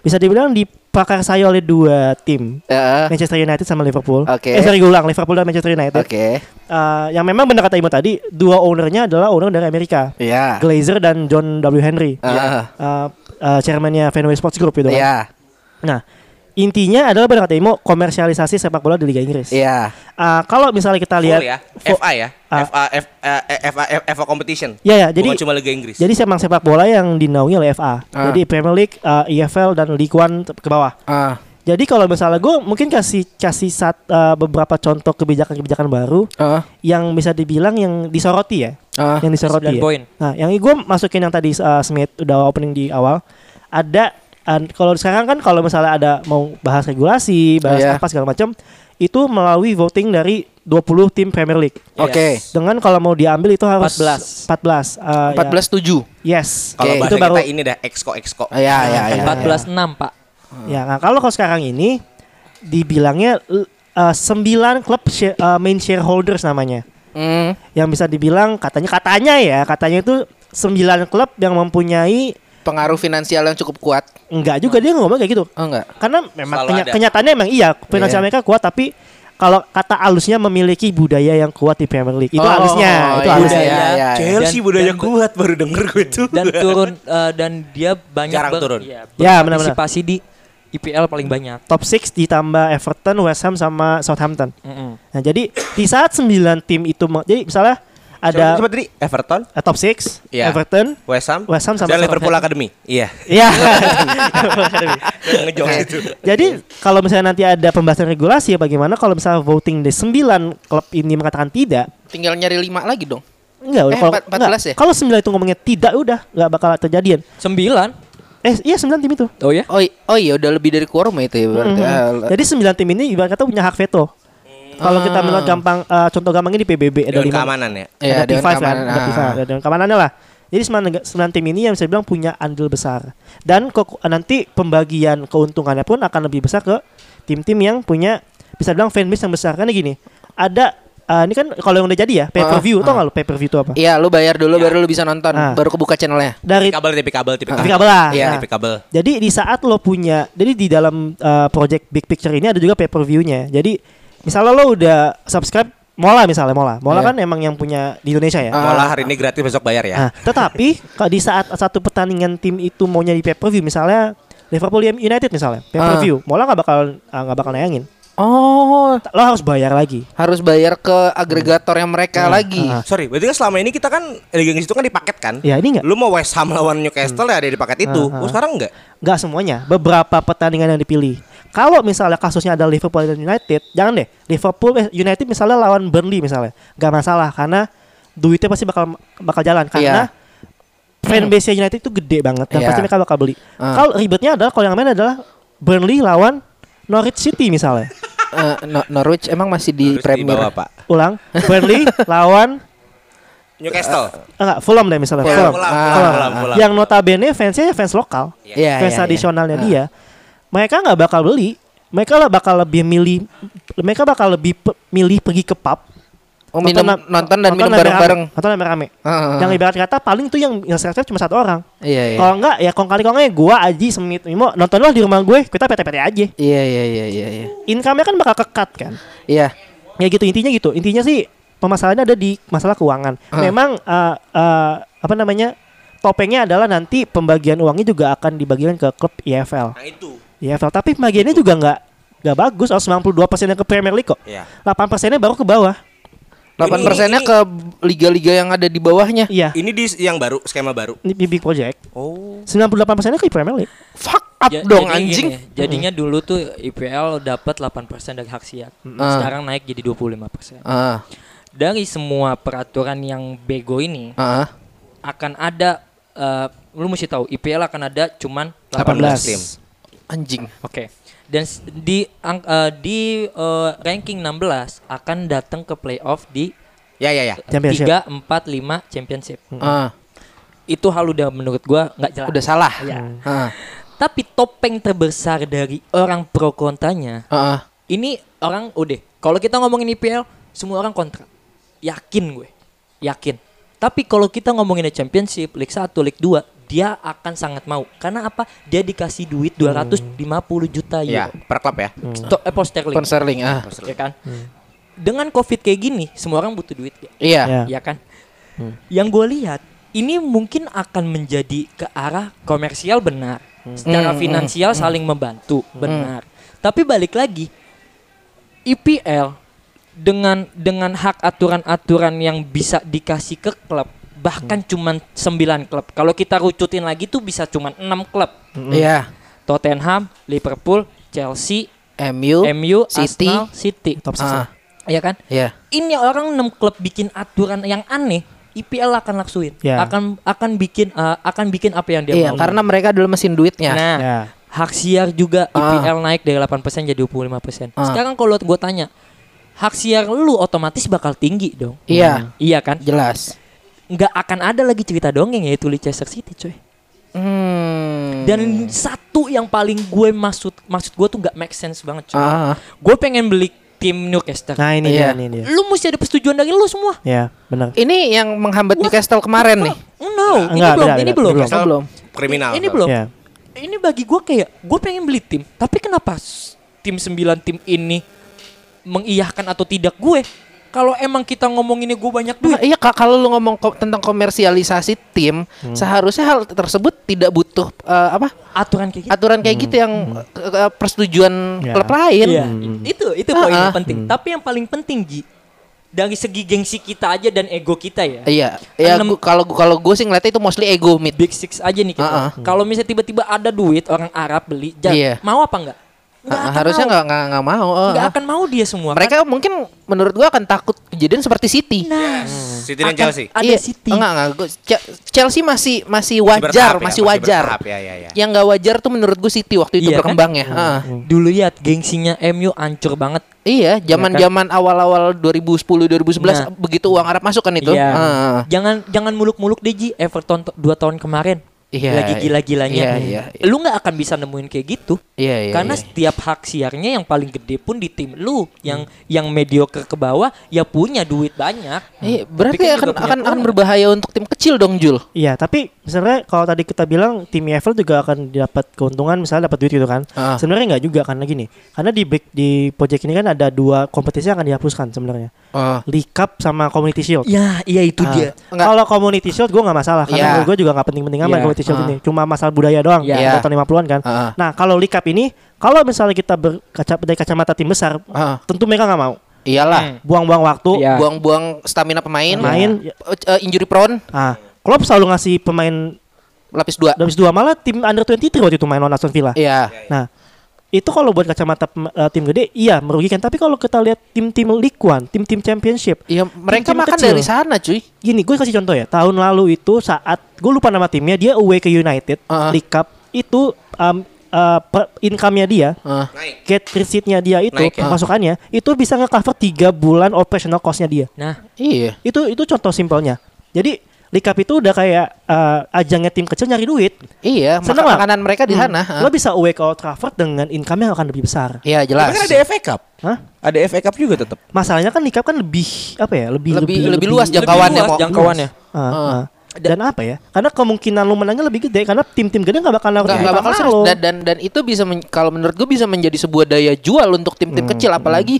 bisa dibilang diprakarsai oleh dua tim. Ya, Manchester United sama Liverpool. Oke. Eh sorry gue ulang Liverpool dan Manchester United. Oke. Eh, yang memang benar kata Imo tadi, dua ownernya adalah owner dari Amerika. Iya. Glazer dan John W Henry. Ah. Eh, eh, chairmannya Fenway Sports Group gitu kan. Iya. Nah, intinya adalah benar kata Imo komersialisasi sepak bola di Liga Inggris. Iya. Eh, kalau misalnya kita Full lihat ya fo- FA ya Ah. FA F, eh, FA FA competition Ya ya, jadi bukan cuma Liga Inggris jadi memang sepak bola yang dinaungi oleh FA. Ah. Jadi Premier League, eh, EFL dan League One ke bawah. Ah. Jadi kalau misalnya gue mungkin kasih kasih sat, eh, beberapa contoh kebijakan-kebijakan baru Ah. yang bisa dibilang yang disoroti ya, Ah. yang disoroti. 9 ya. poin. Nah, yang gue masukin yang tadi uh, Smith udah opening di awal, ada uh, kalau sekarang kan kalau misalnya ada mau bahas regulasi, bahas Iya. apa segala macam, itu melalui voting dari 20 tim Premier League. Oke. Yes. Dengan kalau mau diambil itu harus 14. 14. uh, 14 7. ya. Yes. kalau Oke, bahasa itu baru kita ini dah exco exco Ah, ya, ya, ya. 14-6 pak. ya. Nah, kalau kalau sekarang ini dibilangnya uh, 9 klub share- uh, main shareholders namanya. Hmm. Yang bisa dibilang katanya katanya ya, katanya itu 9 klub yang mempunyai Pengaruh finansial yang cukup kuat. enggak juga dia ngomong kayak gitu. Oh enggak. karena memang kenya- ada. kenyataannya emang iya finansial Iya. mereka kuat tapi kalau kata alusnya memiliki budaya yang kuat di Premier League itu Oh, halusnya itu iya, halusnya iya, iya, iya. Chelsea Dan- budaya dan- kuat baru denger gue tuh Dan *laughs* turun eh, dan dia banyak Jarang ber- turun. iya, Ya, benar-benar. di IPL paling banyak. top 6 ditambah Everton, West Ham sama Southampton. Mm-mm. Nah, jadi di saat 9 tim itu mau- jadi misalnya ada Coba tadi Everton eh, top 6 Iya. Everton West Ham, West Ham sama dan Liverpool. Academy iya Iya. *laughs* ngejokes itu Jadi kalau misalnya nanti ada pembahasan regulasi ya bagaimana kalau misalnya voting di 9 klub ini mengatakan tidak Tinggal nyari 5 lagi dong. Enggak, Eh, kalau empat- 14 enggak. ya? Kalau 9 itu ngomongnya tidak udah enggak bakal terjadian. Sembilan. Eh iya 9 tim itu. Oh ya? Oh, oh iya udah lebih dari quorum ya itu ya berarti. Mhm. Ah, Jadi 9 tim ini ibarat kata punya hak veto. Kalau kita melihat gampang eh, contoh gampangnya di PBB ada Dewan lima- keamanan ya ada Dewan P5 kan, Keamanan, ada ah. P5, ada Dewan keamanannya lah. Jadi 9, 9 tim ini yang bisa bilang punya andil besar. Dan ke- nanti pembagian keuntungannya pun akan lebih besar ke tim-tim yang punya bisa bilang fanbase yang besar. Karena gini, ada eh, ini kan kalau yang udah jadi ya pay per view, Ah, tau ah. nggak lu pay per view itu apa? Iya, lu bayar dulu Iya. baru lu bisa nonton, Ah. baru kebuka channelnya. Dari kabel TV kabel TV TV kabel lah. Iya, TV kabel Jadi di saat lo punya, jadi di dalam uh, project big picture ini ada juga pay per view-nya. Jadi misalnya lo udah subscribe Mola misalnya Mola, Mola Iya. kan emang yang punya di Indonesia ya. Ah. Malah hari ini gratis besok bayar ya Nah, tetapi *laughs* kalau di saat satu pertandingan tim itu maunya di pay per view, misalnya Liverpool United misalnya pay per view, Mola nggak bakal uh, nggak bakal nayangin. Oh, Lo harus bayar lagi. harus bayar ke agregatornya mereka lagi. ah. sorry berarti kan selama ini kita kan Liga Inggris itu kan dipaket kan Ya ini nggak, lu mau West Ham lawan Newcastle ya ada di paket itu Ah, ah. oh sekarang enggak nggak semuanya. Beberapa pertandingan yang dipilih. Kalau misalnya kasusnya ada Liverpool dan United, jangan deh Liverpool eh, United misalnya lawan Burnley misalnya, nggak masalah karena duitnya pasti bakal bakal jalan karena fanbase United itu gede banget dan Iya. pasti mereka bakal beli. Ah. Kalau ribetnya adalah kalau yang main adalah Burnley lawan Norwich City misalnya. Eh, No- Norwich emang masih di Harus Premier. dibawa, Pak Ulang, *laughs* Burnley lawan Newcastle eh, enggak Fulham deh misalnya. Fulham. Fulham. Fulham, Ah. Fulham, Fulham, Fulham. Yang notabene fansnya fans lokal. Iya, fans iya, tradisionalnya iya. dia, mereka nggak bakal beli. Mereka lah bakal lebih milih, mereka bakal lebih pe- milih pergi ke pub. Oh, minum, na- nonton dan minum rame-rame, bareng-bareng. Nonton rame-rame. Ah, ah, Yang ibarat kata paling tuh yang yang cuma satu orang. Iya, iya. Kalau enggak ya kong kali kongnya gua Aji Semit Mimo nonton lah di rumah gue, kita PT-PT aja. Iya, iya, iya, iya, iya. Income-nya kan bakal kekat kan. Iya. Ya gitu intinya gitu. Intinya sih permasalahannya ada di masalah keuangan. Ah. Memang eh, eh, apa namanya? Topengnya adalah nanti pembagian uangnya juga akan dibagikan ke klub IFL. nah itu IFL tapi pembagiannya juga nggak nggak bagus. Harus 92 persennya ke Premier League kok. Iya. 8 persennya baru ke bawah. 8 Ini- persennya ke liga-liga yang ada di bawahnya. Iya. Ini di yang baru, skema baru. Ini big project. Oh. 98 persennya ke Premier League. Fuck up Ja- dong jadi anjing. gini, jadinya dulu tuh IPL dapat 8% dari hak siar. Ah. Sekarang naik jadi 25%. Ah, Dari semua peraturan yang bego ini ah. akan ada eh, lu mesti tahu IPL akan ada cuman 18 18 tim. Anjing. Oke. Dan s- di eh, di eh, ranking 16 akan datang ke playoff di Ya ya ya. Championship. 3 4 5 championship. Ah, Itu hal udah menurut gua nggak jelas. udah salah. Ya. Ah, Tapi topeng terbesar dari orang pro kontanya ah, ah. ini orang udah kalau kita ngomongin IPL semua orang kontra yakin gue yakin tapi kalau kita ngomongin championship League 1 League 2 dia akan sangat mau. Karena apa? Dia dikasih duit 250 juta Ya, euro. per klub ya. Sto- eh, pound sterling. Pound sterling, ah. ya kan? Dengan covid kayak gini semua orang butuh duit ya, Iya. Ya. ya kan? Yang gue lihat ini mungkin akan menjadi ke arah komersial benar. Secara Hmm, finansial saling membantu benar. Tapi balik lagi IPL dengan dengan hak aturan-aturan yang bisa dikasih ke klub bahkan cuman 9 klub kalau kita rucutin lagi tuh bisa cuman 6 klub Iya. Tottenham Liverpool Chelsea MU, MU City. Arsenal City Top. Ah, ya kan Iya. ini orang 6 klub bikin aturan yang aneh IPL akan laksuin Ya. akan akan bikin uh, akan bikin apa yang dia Iya, mau karena mereka adalah mesin duitnya. nah Ya. hak siar juga Ah. IPL naik dari 8% jadi 25% Ah. sekarang kalau gue tanya hak siar lu otomatis bakal tinggi dong Iya, iya kan jelas. nggak akan ada lagi cerita dongeng yaitu Leicester City coy Hmm. dan satu yang paling gue maksud maksud gue tuh nggak make sense banget coy ah, gue pengen beli tim Newcastle Nah ini Iya. dia, ini dia. lu mesti ada persetujuan dari lu semua Ya, benar. ini yang menghambat Newcastle kemarin nih. no ini Enggak, belum beda, ini beda. belum Belum. Oh, belum. Kriminal. ini belum Ya. ini bagi gue kayak gue pengen beli tim tapi kenapa tim 9 tim ini mengiyahkan atau tidak gue kalau emang kita ngomonginnya gue banyak duit Nah, iya Kak, kalau lu ngomong ko- tentang komersialisasi tim, seharusnya hal tersebut tidak butuh eh, apa? aturan kayak gitu aturan kayak gitu yang eh, eh, persetujuan Ya. klub lain. Iya, itu itu poin Ah, yang ah. penting tapi yang paling penting Ji dari segi gengsi kita aja dan ego kita ya Iya, ya kalau gua- kalau gue sih ngeliatnya itu mostly ego mid. big six aja nih kita Ah, ah. kalau misalnya tiba-tiba ada duit orang Arab beli Iya. mau apa enggak Nggak Ah, akan harusnya mau. nggak nggak nggak mau. nggak ah. akan mau dia semua kan? Mereka mungkin menurut gua akan takut kejadian seperti City. nah City dan akan Chelsea. ada Iya, City Enggak, enggak. Gua- Chelsea masih masih Masih wajar, bertahap ya, masih wajar. bertahap, ya, ya, ya. Yang nggak wajar tuh menurut gue City waktu itu Iya kan? berkembangnya. Ah. dulu lihat gengsinya MU hancur banget Iya, zaman-zaman awal-awal 2010 2011 Nah. begitu uang Arab masuk kan itu. Iya. Ah. Jangan jangan muluk-muluk deh Ji Everton to- dua tahun kemarin. Iya, Lagi iya. gila-gilanya. Iya, iya, iya. Lu nggak akan bisa nemuin kayak gitu. Iya, iya. Karena iya. setiap hak siarnya yang paling gede pun di tim lu, yang yang mediocre ke bawah ya punya duit banyak. Iya, berarti Tapi kan akan akan akan berbahaya untuk tim kecil dong, Jul. Iya, tapi sebenarnya kalau tadi kita bilang tim EFL juga akan dapat keuntungan misalnya dapat duit gitu kan. Ah. Sebenarnya nggak juga karena gini. Karena di break di project ini kan ada dua kompetisi yang akan dihapuskan sebenarnya. Ah. League Cup sama Community Shield. Ya, iya itu Ah. dia. Kalau Community Shield gue nggak masalah karena Iya. menurut gue juga nggak penting-penting amat Iya. Community Shield Ah. ini. Cuma masalah budaya doang. Iya. Iya. Tahun 50-an kan. Ah. Nah, kalau League Cup ini kalau misalnya kita berkaca dari kacamata tim besar, Ah. tentu mereka nggak mau. Iyalah. Buang-buang waktu. Iya. Buang-buang stamina pemain. Pemain. Eh, injury prone Ah, Klopp selalu ngasih pemain lapis dua. habis dua malah tim under 23 waktu itu main lawan Aston Villa. Iya. Nah, itu kalau buat kacamata eh, tim gede, iya merugikan. Tapi kalau kita lihat tim-tim League One, tim-tim Championship, Iya, mereka Tim-tim makan kecil. dari sana, cuy. gini, gue kasih contoh ya. Tahun lalu itu saat gue lupa nama timnya, dia away ke United, Ah. League Cup itu um, eh, per- income-nya dia. Naik. get receipt-nya dia itu, Naik ya? pemasukannya itu bisa nge-cover 3 bulan operational cost-nya dia. Nah, Iya. Itu itu contoh simpelnya. Jadi Cup itu udah kayak eh, ajangnya tim kecil nyari duit. Iya, Seneng maka lah. makanan mereka di Hmm. sana. ah. Lo bisa away ke Old Trafford dengan income yang akan lebih besar. Iya, Tapi jelas. kan ada FA Cup. Hah? Ada FA Cup juga tetap. Masalahnya kan Cup kan lebih apa ya? Lebih Lebih lebih luas jangkauannya lebih luas mau. jangkauannya. Ah, Ah. ah. Dan apa ya? Karena kemungkinan lu menangnya lebih gede karena tim-tim gede nggak bakal naruh Nggak, bakal lo. dan, dan dan itu bisa men- kalau menurut gue bisa menjadi sebuah daya jual untuk tim-tim Hmm, kecil apalagi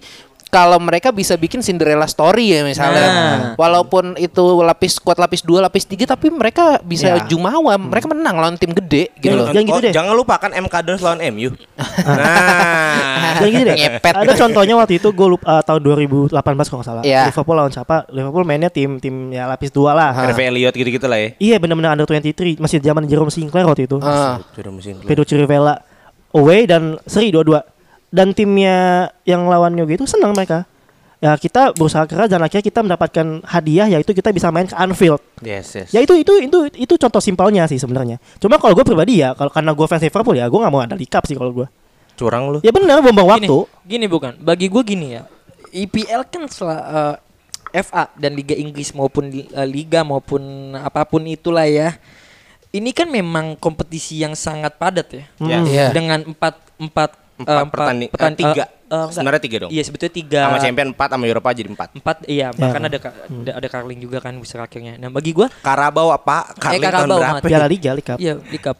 kalau mereka bisa bikin Cinderella story ya misalnya Nah. walaupun itu lapis kuat lapis dua lapis tiga tapi mereka bisa Ya. jumawa mereka menang lawan tim gede gitu loh Jangan gitu Oh, deh. Jangan lupakan MK Dons lawan MU. *laughs* nah, Dan gini deh, Ngepet. ada contohnya waktu itu gue lupa uh, tahun 2018 kalau nggak salah. Iya. Liverpool lawan siapa? Liverpool mainnya tim tim ya lapis dua lah. Harvey Elliott gitu-gitu lah ya. Iya benar-benar under 23 masih zaman Jerome Sinclair waktu itu. Ah. Sudah mesin. Pedro Chirivella away dan seri dua-dua. Dan timnya yang lawannya gitu senang mereka. Ya kita berusaha keras dan akhirnya kita mendapatkan hadiah yaitu kita bisa main ke Anfield. Yes, yes. Ya itu itu itu itu contoh simpelnya sih sebenarnya. Cuma kalau gue pribadi ya kalau karena gue fans Liverpool ya gue nggak mau ada League Cup sih kalau gue. Curang lu. Ya benar buang waktu. gini bukan. Bagi gue gini ya. IPL kan setelah eh, FA dan Liga Inggris maupun eh, Liga maupun apa pun itulah ya. Ini kan memang kompetisi yang sangat padat ya. Ya. Iya. Dengan empat empat eh, Empat pertanding, eh, pertan- tiga. eh, eh, enggak. Sebenarnya tiga dong. Iya sebetulnya tiga. Sama champion 4 sama Eropa jadi 4. Empat iya bahkan Ya. ada, ka- ada ada Carling juga kan besar akhirnya. Nah bagi gua Karabau apa? Carling tahun Karabau, berapa? Mat. Piala Liga. Iya.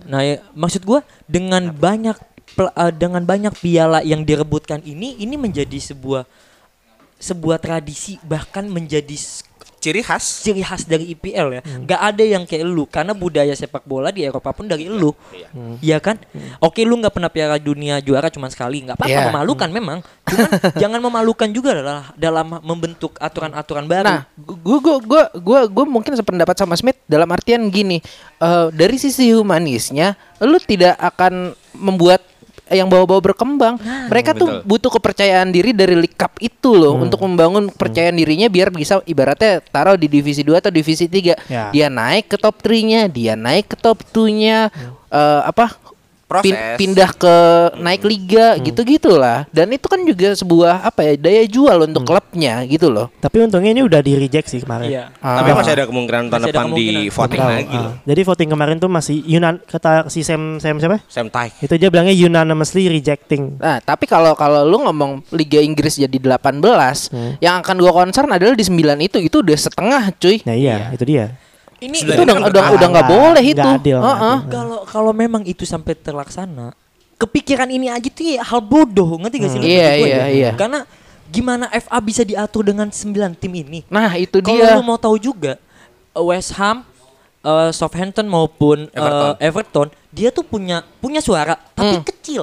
Nah, ya, maksud gua dengan banyak eh, dengan banyak piala yang direbutkan ini ini menjadi sebuah sebuah tradisi bahkan menjadi Ciri khas. ciri khas dari IPL ya. Gak ada yang kayak lu karena budaya sepak bola di Eropa pun dari lu. Iya kan? Oke lu nggak pernah Piala Dunia juara cuma sekali, nggak apa-apa Iya. memalukan memang. Cuman *laughs* jangan memalukan juga adalah dalam membentuk aturan-aturan baru. Nah, gue gue gue gue gue mungkin sependapat sama Smith dalam artian gini, eh, dari sisi humanisnya, lu tidak akan membuat yang bawa-bawa berkembang. Mereka tuh betul. butuh kepercayaan diri dari League Cup itu loh untuk membangun kepercayaan dirinya biar bisa ibaratnya taruh di divisi 2 atau divisi 3. Ya. Dia naik ke top 3-nya, dia naik ke top 2-nya eh, apa pin- Proses. pindah ke naik liga gitu-gitulah. Dan itu kan juga sebuah apa ya daya jual untuk klubnya gitu loh. Tapi untungnya ini udah di reject sih kemarin. Iya. Ah. Tapi masih ada kemungkinan tahun depan di voting lagi ah. Jadi voting kemarin tuh masih Yunan kata si Sam Sam siapa? Sam Taik. Itu dia bilangnya unanimously rejecting. Nah, tapi kalau kalau lu ngomong Liga Inggris jadi 18, yang akan gua concern adalah di 9 itu itu udah setengah, cuy. Nah iya, itu dia. Ini Sudah itu udah udah udah nggak boleh itu. kalau kalau memang itu sampai terlaksana kepikiran ini aja tuh ya hal bodoh ngerti gak sih Hmm. lu Iya, gue iya, ya? iya. karena gimana FA bisa diatur dengan 9 tim ini Nah, itu kalau dia. lu mau tahu juga uh, West Ham uh, Southampton maupun uh, Everton. Everton. dia tuh punya punya suara tapi Hmm. kecil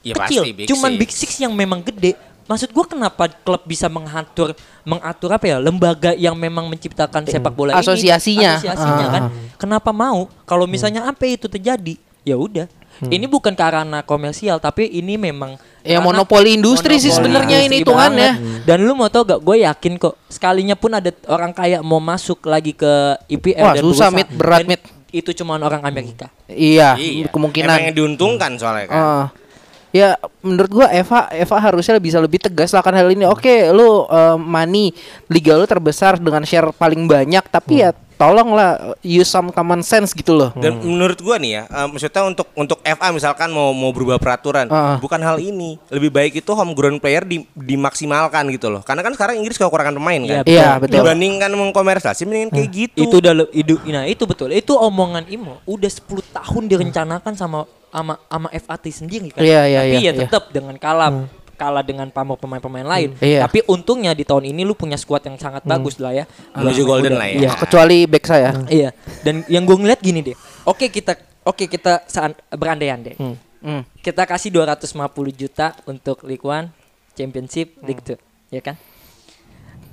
Ya kecil pasti Big cuman Six. Big Six yang memang gede maksud gua kenapa klub bisa mengatur mengatur apa ya lembaga yang memang menciptakan sepak bola ini Asosiasinya. asosiasinya Ah. kan kenapa mau kalau misalnya apa itu terjadi ya udah ini bukan karena komersial tapi ini memang Ya, monopoli industri sih monopoli sebenarnya ini hitungannya. banget. dan lu mau tau gak gue yakin kok sekalinya pun ada orang kaya mau masuk lagi ke IPL Wah, dan susah, Mit. Berat, Mit. itu cuma orang Amerika Iya, Iya. kemungkinan. Emang yang diuntungkan soalnya kan. Ah. Ya menurut gua Eva Eva harusnya bisa lebih tegas lah akan hal ini. Oke, lu eh, money liga lu terbesar dengan share paling banyak, tapi ya tolonglah use some common sense gitu loh. Dan menurut gua nih ya, eh, maksudnya untuk untuk FA misalkan mau mau berubah peraturan, Ah. bukan hal ini. Lebih baik itu homegrown player di, dimaksimalkan gitu loh. Karena kan sekarang Inggris kekurangan pemain kan. Iya, betul. Dibandingkan mengkomersialisasi mendingan kayak gitu. itu udah idu- nah itu betul itu omongan Imo udah 10 tahun direncanakan sama sama sama FAT sendiri kan Iya, iya, tapi iya, ya iya. tetap dengan kalah kalah dengan pamor pemain-pemain lain Iya. tapi untungnya di tahun ini lu punya skuad yang sangat bagus lah ya Menuju Udah- golden lah ya. iya. Kecuali back saya. Iya, dan yang gue ngeliat gini deh. Oke kita, oke kita saat berandai-andai. Hmm. Kita kasih 250 juta untuk League One, Championship, League Two, ya kan?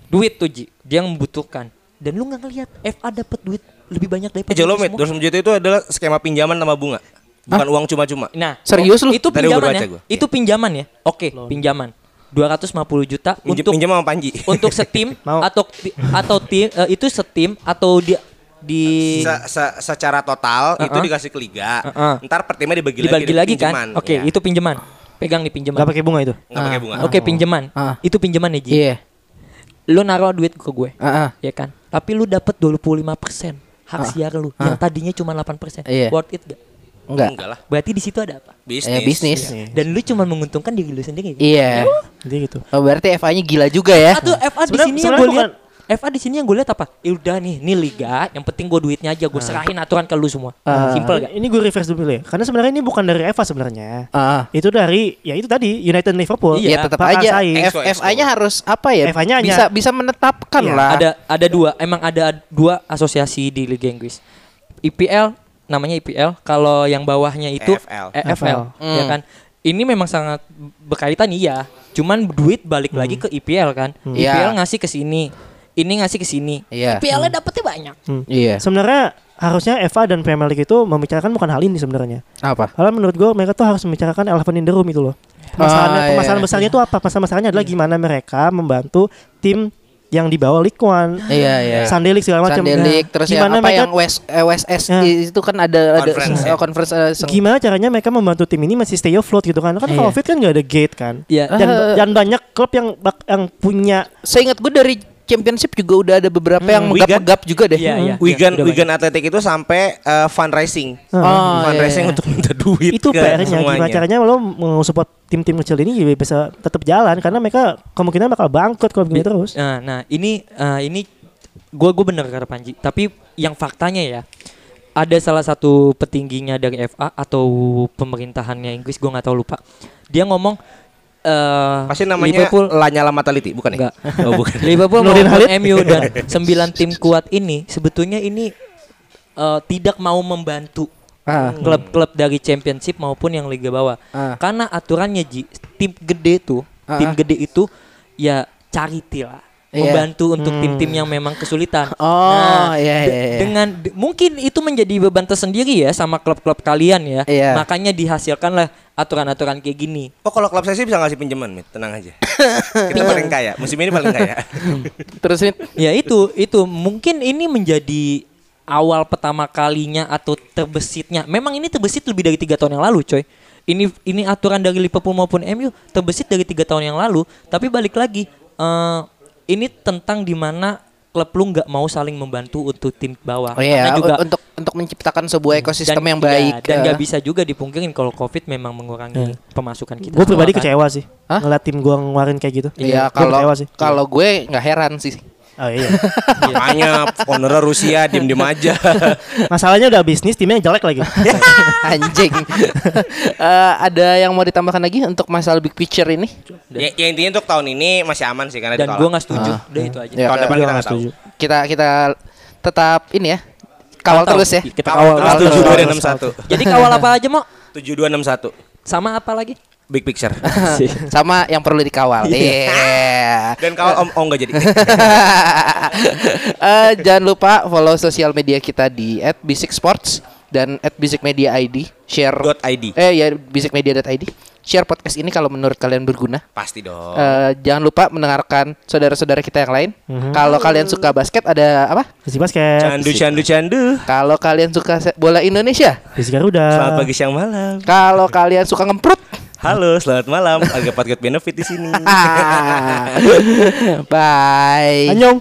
Duit tuh Ji, dia yang membutuhkan. Dan lu nggak ngeliat FA dapat duit lebih banyak Eh, daripada Jolomit, itu semua. 200 juta itu adalah skema pinjaman sama bunga. Bukan uang cuma-cuma. Nah, Serius lu? Itu pinjaman ya. gua. Itu pinjaman ya. Oke, pinjaman. 250 juta Pinjam, untuk pinjam sama Panji. *laughs* untuk setim *laughs* Mau. atau atau tim eh, itu setim atau di di Se- se- secara total itu Uh-uh. dikasih ke liga. Uh-uh. Ntar per timnya dibagi, dibagi lagi kan? pinjaman. Oke, Ya. itu pinjaman. Pegang nih pinjaman. Gak pakai bunga itu. Nggak pakai bunga. Oke, pinjaman. Ah. Itu pinjaman ya, Ji. Iya. Lu naruh duit ke gue, Ah, ah. ya kan? Tapi lu dapat 25% hak siar lu yang tadinya cuma 8%. Iya. Worth it gak? Enggak. Enggak lah. Berarti di situ ada apa? Bisnis. Eh, bisnis. Dan lu cuma menguntungkan diri lu sendiri. Iya. Jadi gitu. Oh, berarti FA-nya gila juga ya. Atau FA di sini yang gue lihat FA di sini yang gue lihat apa? Ya udah nih, nih liga, yang penting gue duitnya aja, gue serahin aturan ke lu semua. Ah. Simple gak? Ini gue reverse dulu ya. Karena sebenarnya ini bukan dari Eva sebenarnya. Ah. Itu dari ya itu tadi United Liverpool. Iya, tetap Pak aja. FA-nya harus apa ya? FA-nya hanya- bisa bisa menetapkan Iya, lah. Ada ada dua, emang ada dua asosiasi di Liga Inggris. IPL namanya IPL, kalau yang bawahnya itu EFL. EFL, ya Hmm. kan. ini memang sangat berkaitan iya. Cuman duit balik lagi ke IPL kan. IPL Iya. ngasih ke sini. Ini ngasih ke sini. Iya. IPL-nya dapetnya banyak. Iya. Sebenarnya harusnya FA dan Premier League itu membicarakan bukan hal ini sebenarnya. Apa? Karena menurut gue mereka tuh harus membicarakan elephant in the room itu loh. Permasalahannya, Ah, iya. permasalahan besarnya itu apa? Masalah masalahnya adalah gimana mereka membantu tim yang di bawah League One. Iya, iya. League segala macam. Nah, League terus yang gimana apa mereka yang West eh, West S Ya. itu kan ada ada Conference, ya. conference seng- gimana caranya mereka membantu tim ini masih stay afloat gitu kan? Kan Iya. COVID kan nggak ada gate kan. Iya. Dan, Ah. dan banyak klub yang bak- yang punya Seingat gue dari Championship juga udah ada beberapa yang Wigan. megap-megap juga deh. Iya, iya. Wigan udah Wigan Athletic itu sampai eh, fundraising. Oh, fundraising iya. untuk minta duit itu PR-nya gimana caranya lo mau support tim-tim kecil ini juga bisa tetap jalan karena mereka kemungkinan bakal bangkrut kalau begini terus. Nah, nah ini eh, ini gue gue bener kata Panji. Tapi yang faktanya ya ada salah satu petingginya dari FA atau pemerintahannya Inggris gue nggak tahu lupa. Dia ngomong eh Pasti namanya Liverpool Lanyala Mataliti, bukan ya? Enggak. Oh, bukan. *laughs* Liverpool maupun Halid? MU dan *laughs* sembilan tim kuat ini sebetulnya ini eh, tidak mau membantu Ah. klub-klub dari championship maupun yang liga bawah. Ah. Karena aturannya Ji, tim gede tuh, Ah. tim gede itu ya charity lah. Iya. Membantu untuk tim-tim yang memang kesulitan. Oh, iya, de- iya, iya. Dengan de- mungkin itu menjadi beban tersendiri ya sama klub-klub kalian ya. Iya. Makanya dihasilkanlah aturan-aturan kayak gini. Oh kalau klub saya sih bisa ngasih pinjaman, Mit. tenang aja. *laughs* Kita paling kaya, musim ini paling kaya. *laughs* Terus Mit, Ya itu itu mungkin ini menjadi awal pertama kalinya atau terbesitnya. Memang ini terbesit lebih dari tiga tahun yang lalu, coy. Ini ini aturan dari Liverpool maupun MU terbesit dari tiga tahun yang lalu. Tapi balik lagi, eh ini tentang di mana klub lu nggak mau saling membantu untuk tim bawah. oh iya, Karena juga untuk untuk menciptakan sebuah ekosistem yang iya, baik. dan eh. nggak bisa juga dipungkirin kalau covid memang mengurangi pemasukan kita. Gue pribadi kan. kecewa sih Hah? ngeliat tim gue ngeluarin kayak gitu. Iya, kalau kalau gue nggak heran sih. Oh iya. *laughs* Makanya ownernya Rusia diem-diem aja. *laughs* Masalahnya udah bisnis timnya jelek lagi. *laughs* Anjing. Eh, ada yang mau ditambahkan lagi untuk masalah big picture ini? ya, ya intinya untuk tahun ini masih aman sih karena Dan gue nggak setuju. Ah. Udah itu aja. Ya, Tahun depan Gua kita nggak setuju. Kita kita tetap ini ya. Kawal terus ya. Kita Kawal kawal. terus enam satu. Jadi kawal apa aja mau? Tujuh dua enam satu. Sama apa lagi? Big picture. *laughs* Sama yang perlu dikawal. Iya. Dan kalau om oh nggak jadi. *laughs* Eh, jangan lupa follow sosial media kita di @bisiksports dan @bisikmediaid. Share Dot ID. eh ya bisikmedia.id. Share podcast ini kalau menurut kalian berguna. Pasti dong. Eh, jangan lupa mendengarkan saudara-saudara kita yang lain. Kalau kalian suka basket ada apa? Visi basket. Candu candu candu. Kalau kalian suka bola Indonesia, Visi Garuda. Selamat pagi siang malam. kalau kalian suka ngemprut, Halo, selamat malam. Harga podcast benefit di sini. *laughs* bye. Annyeong.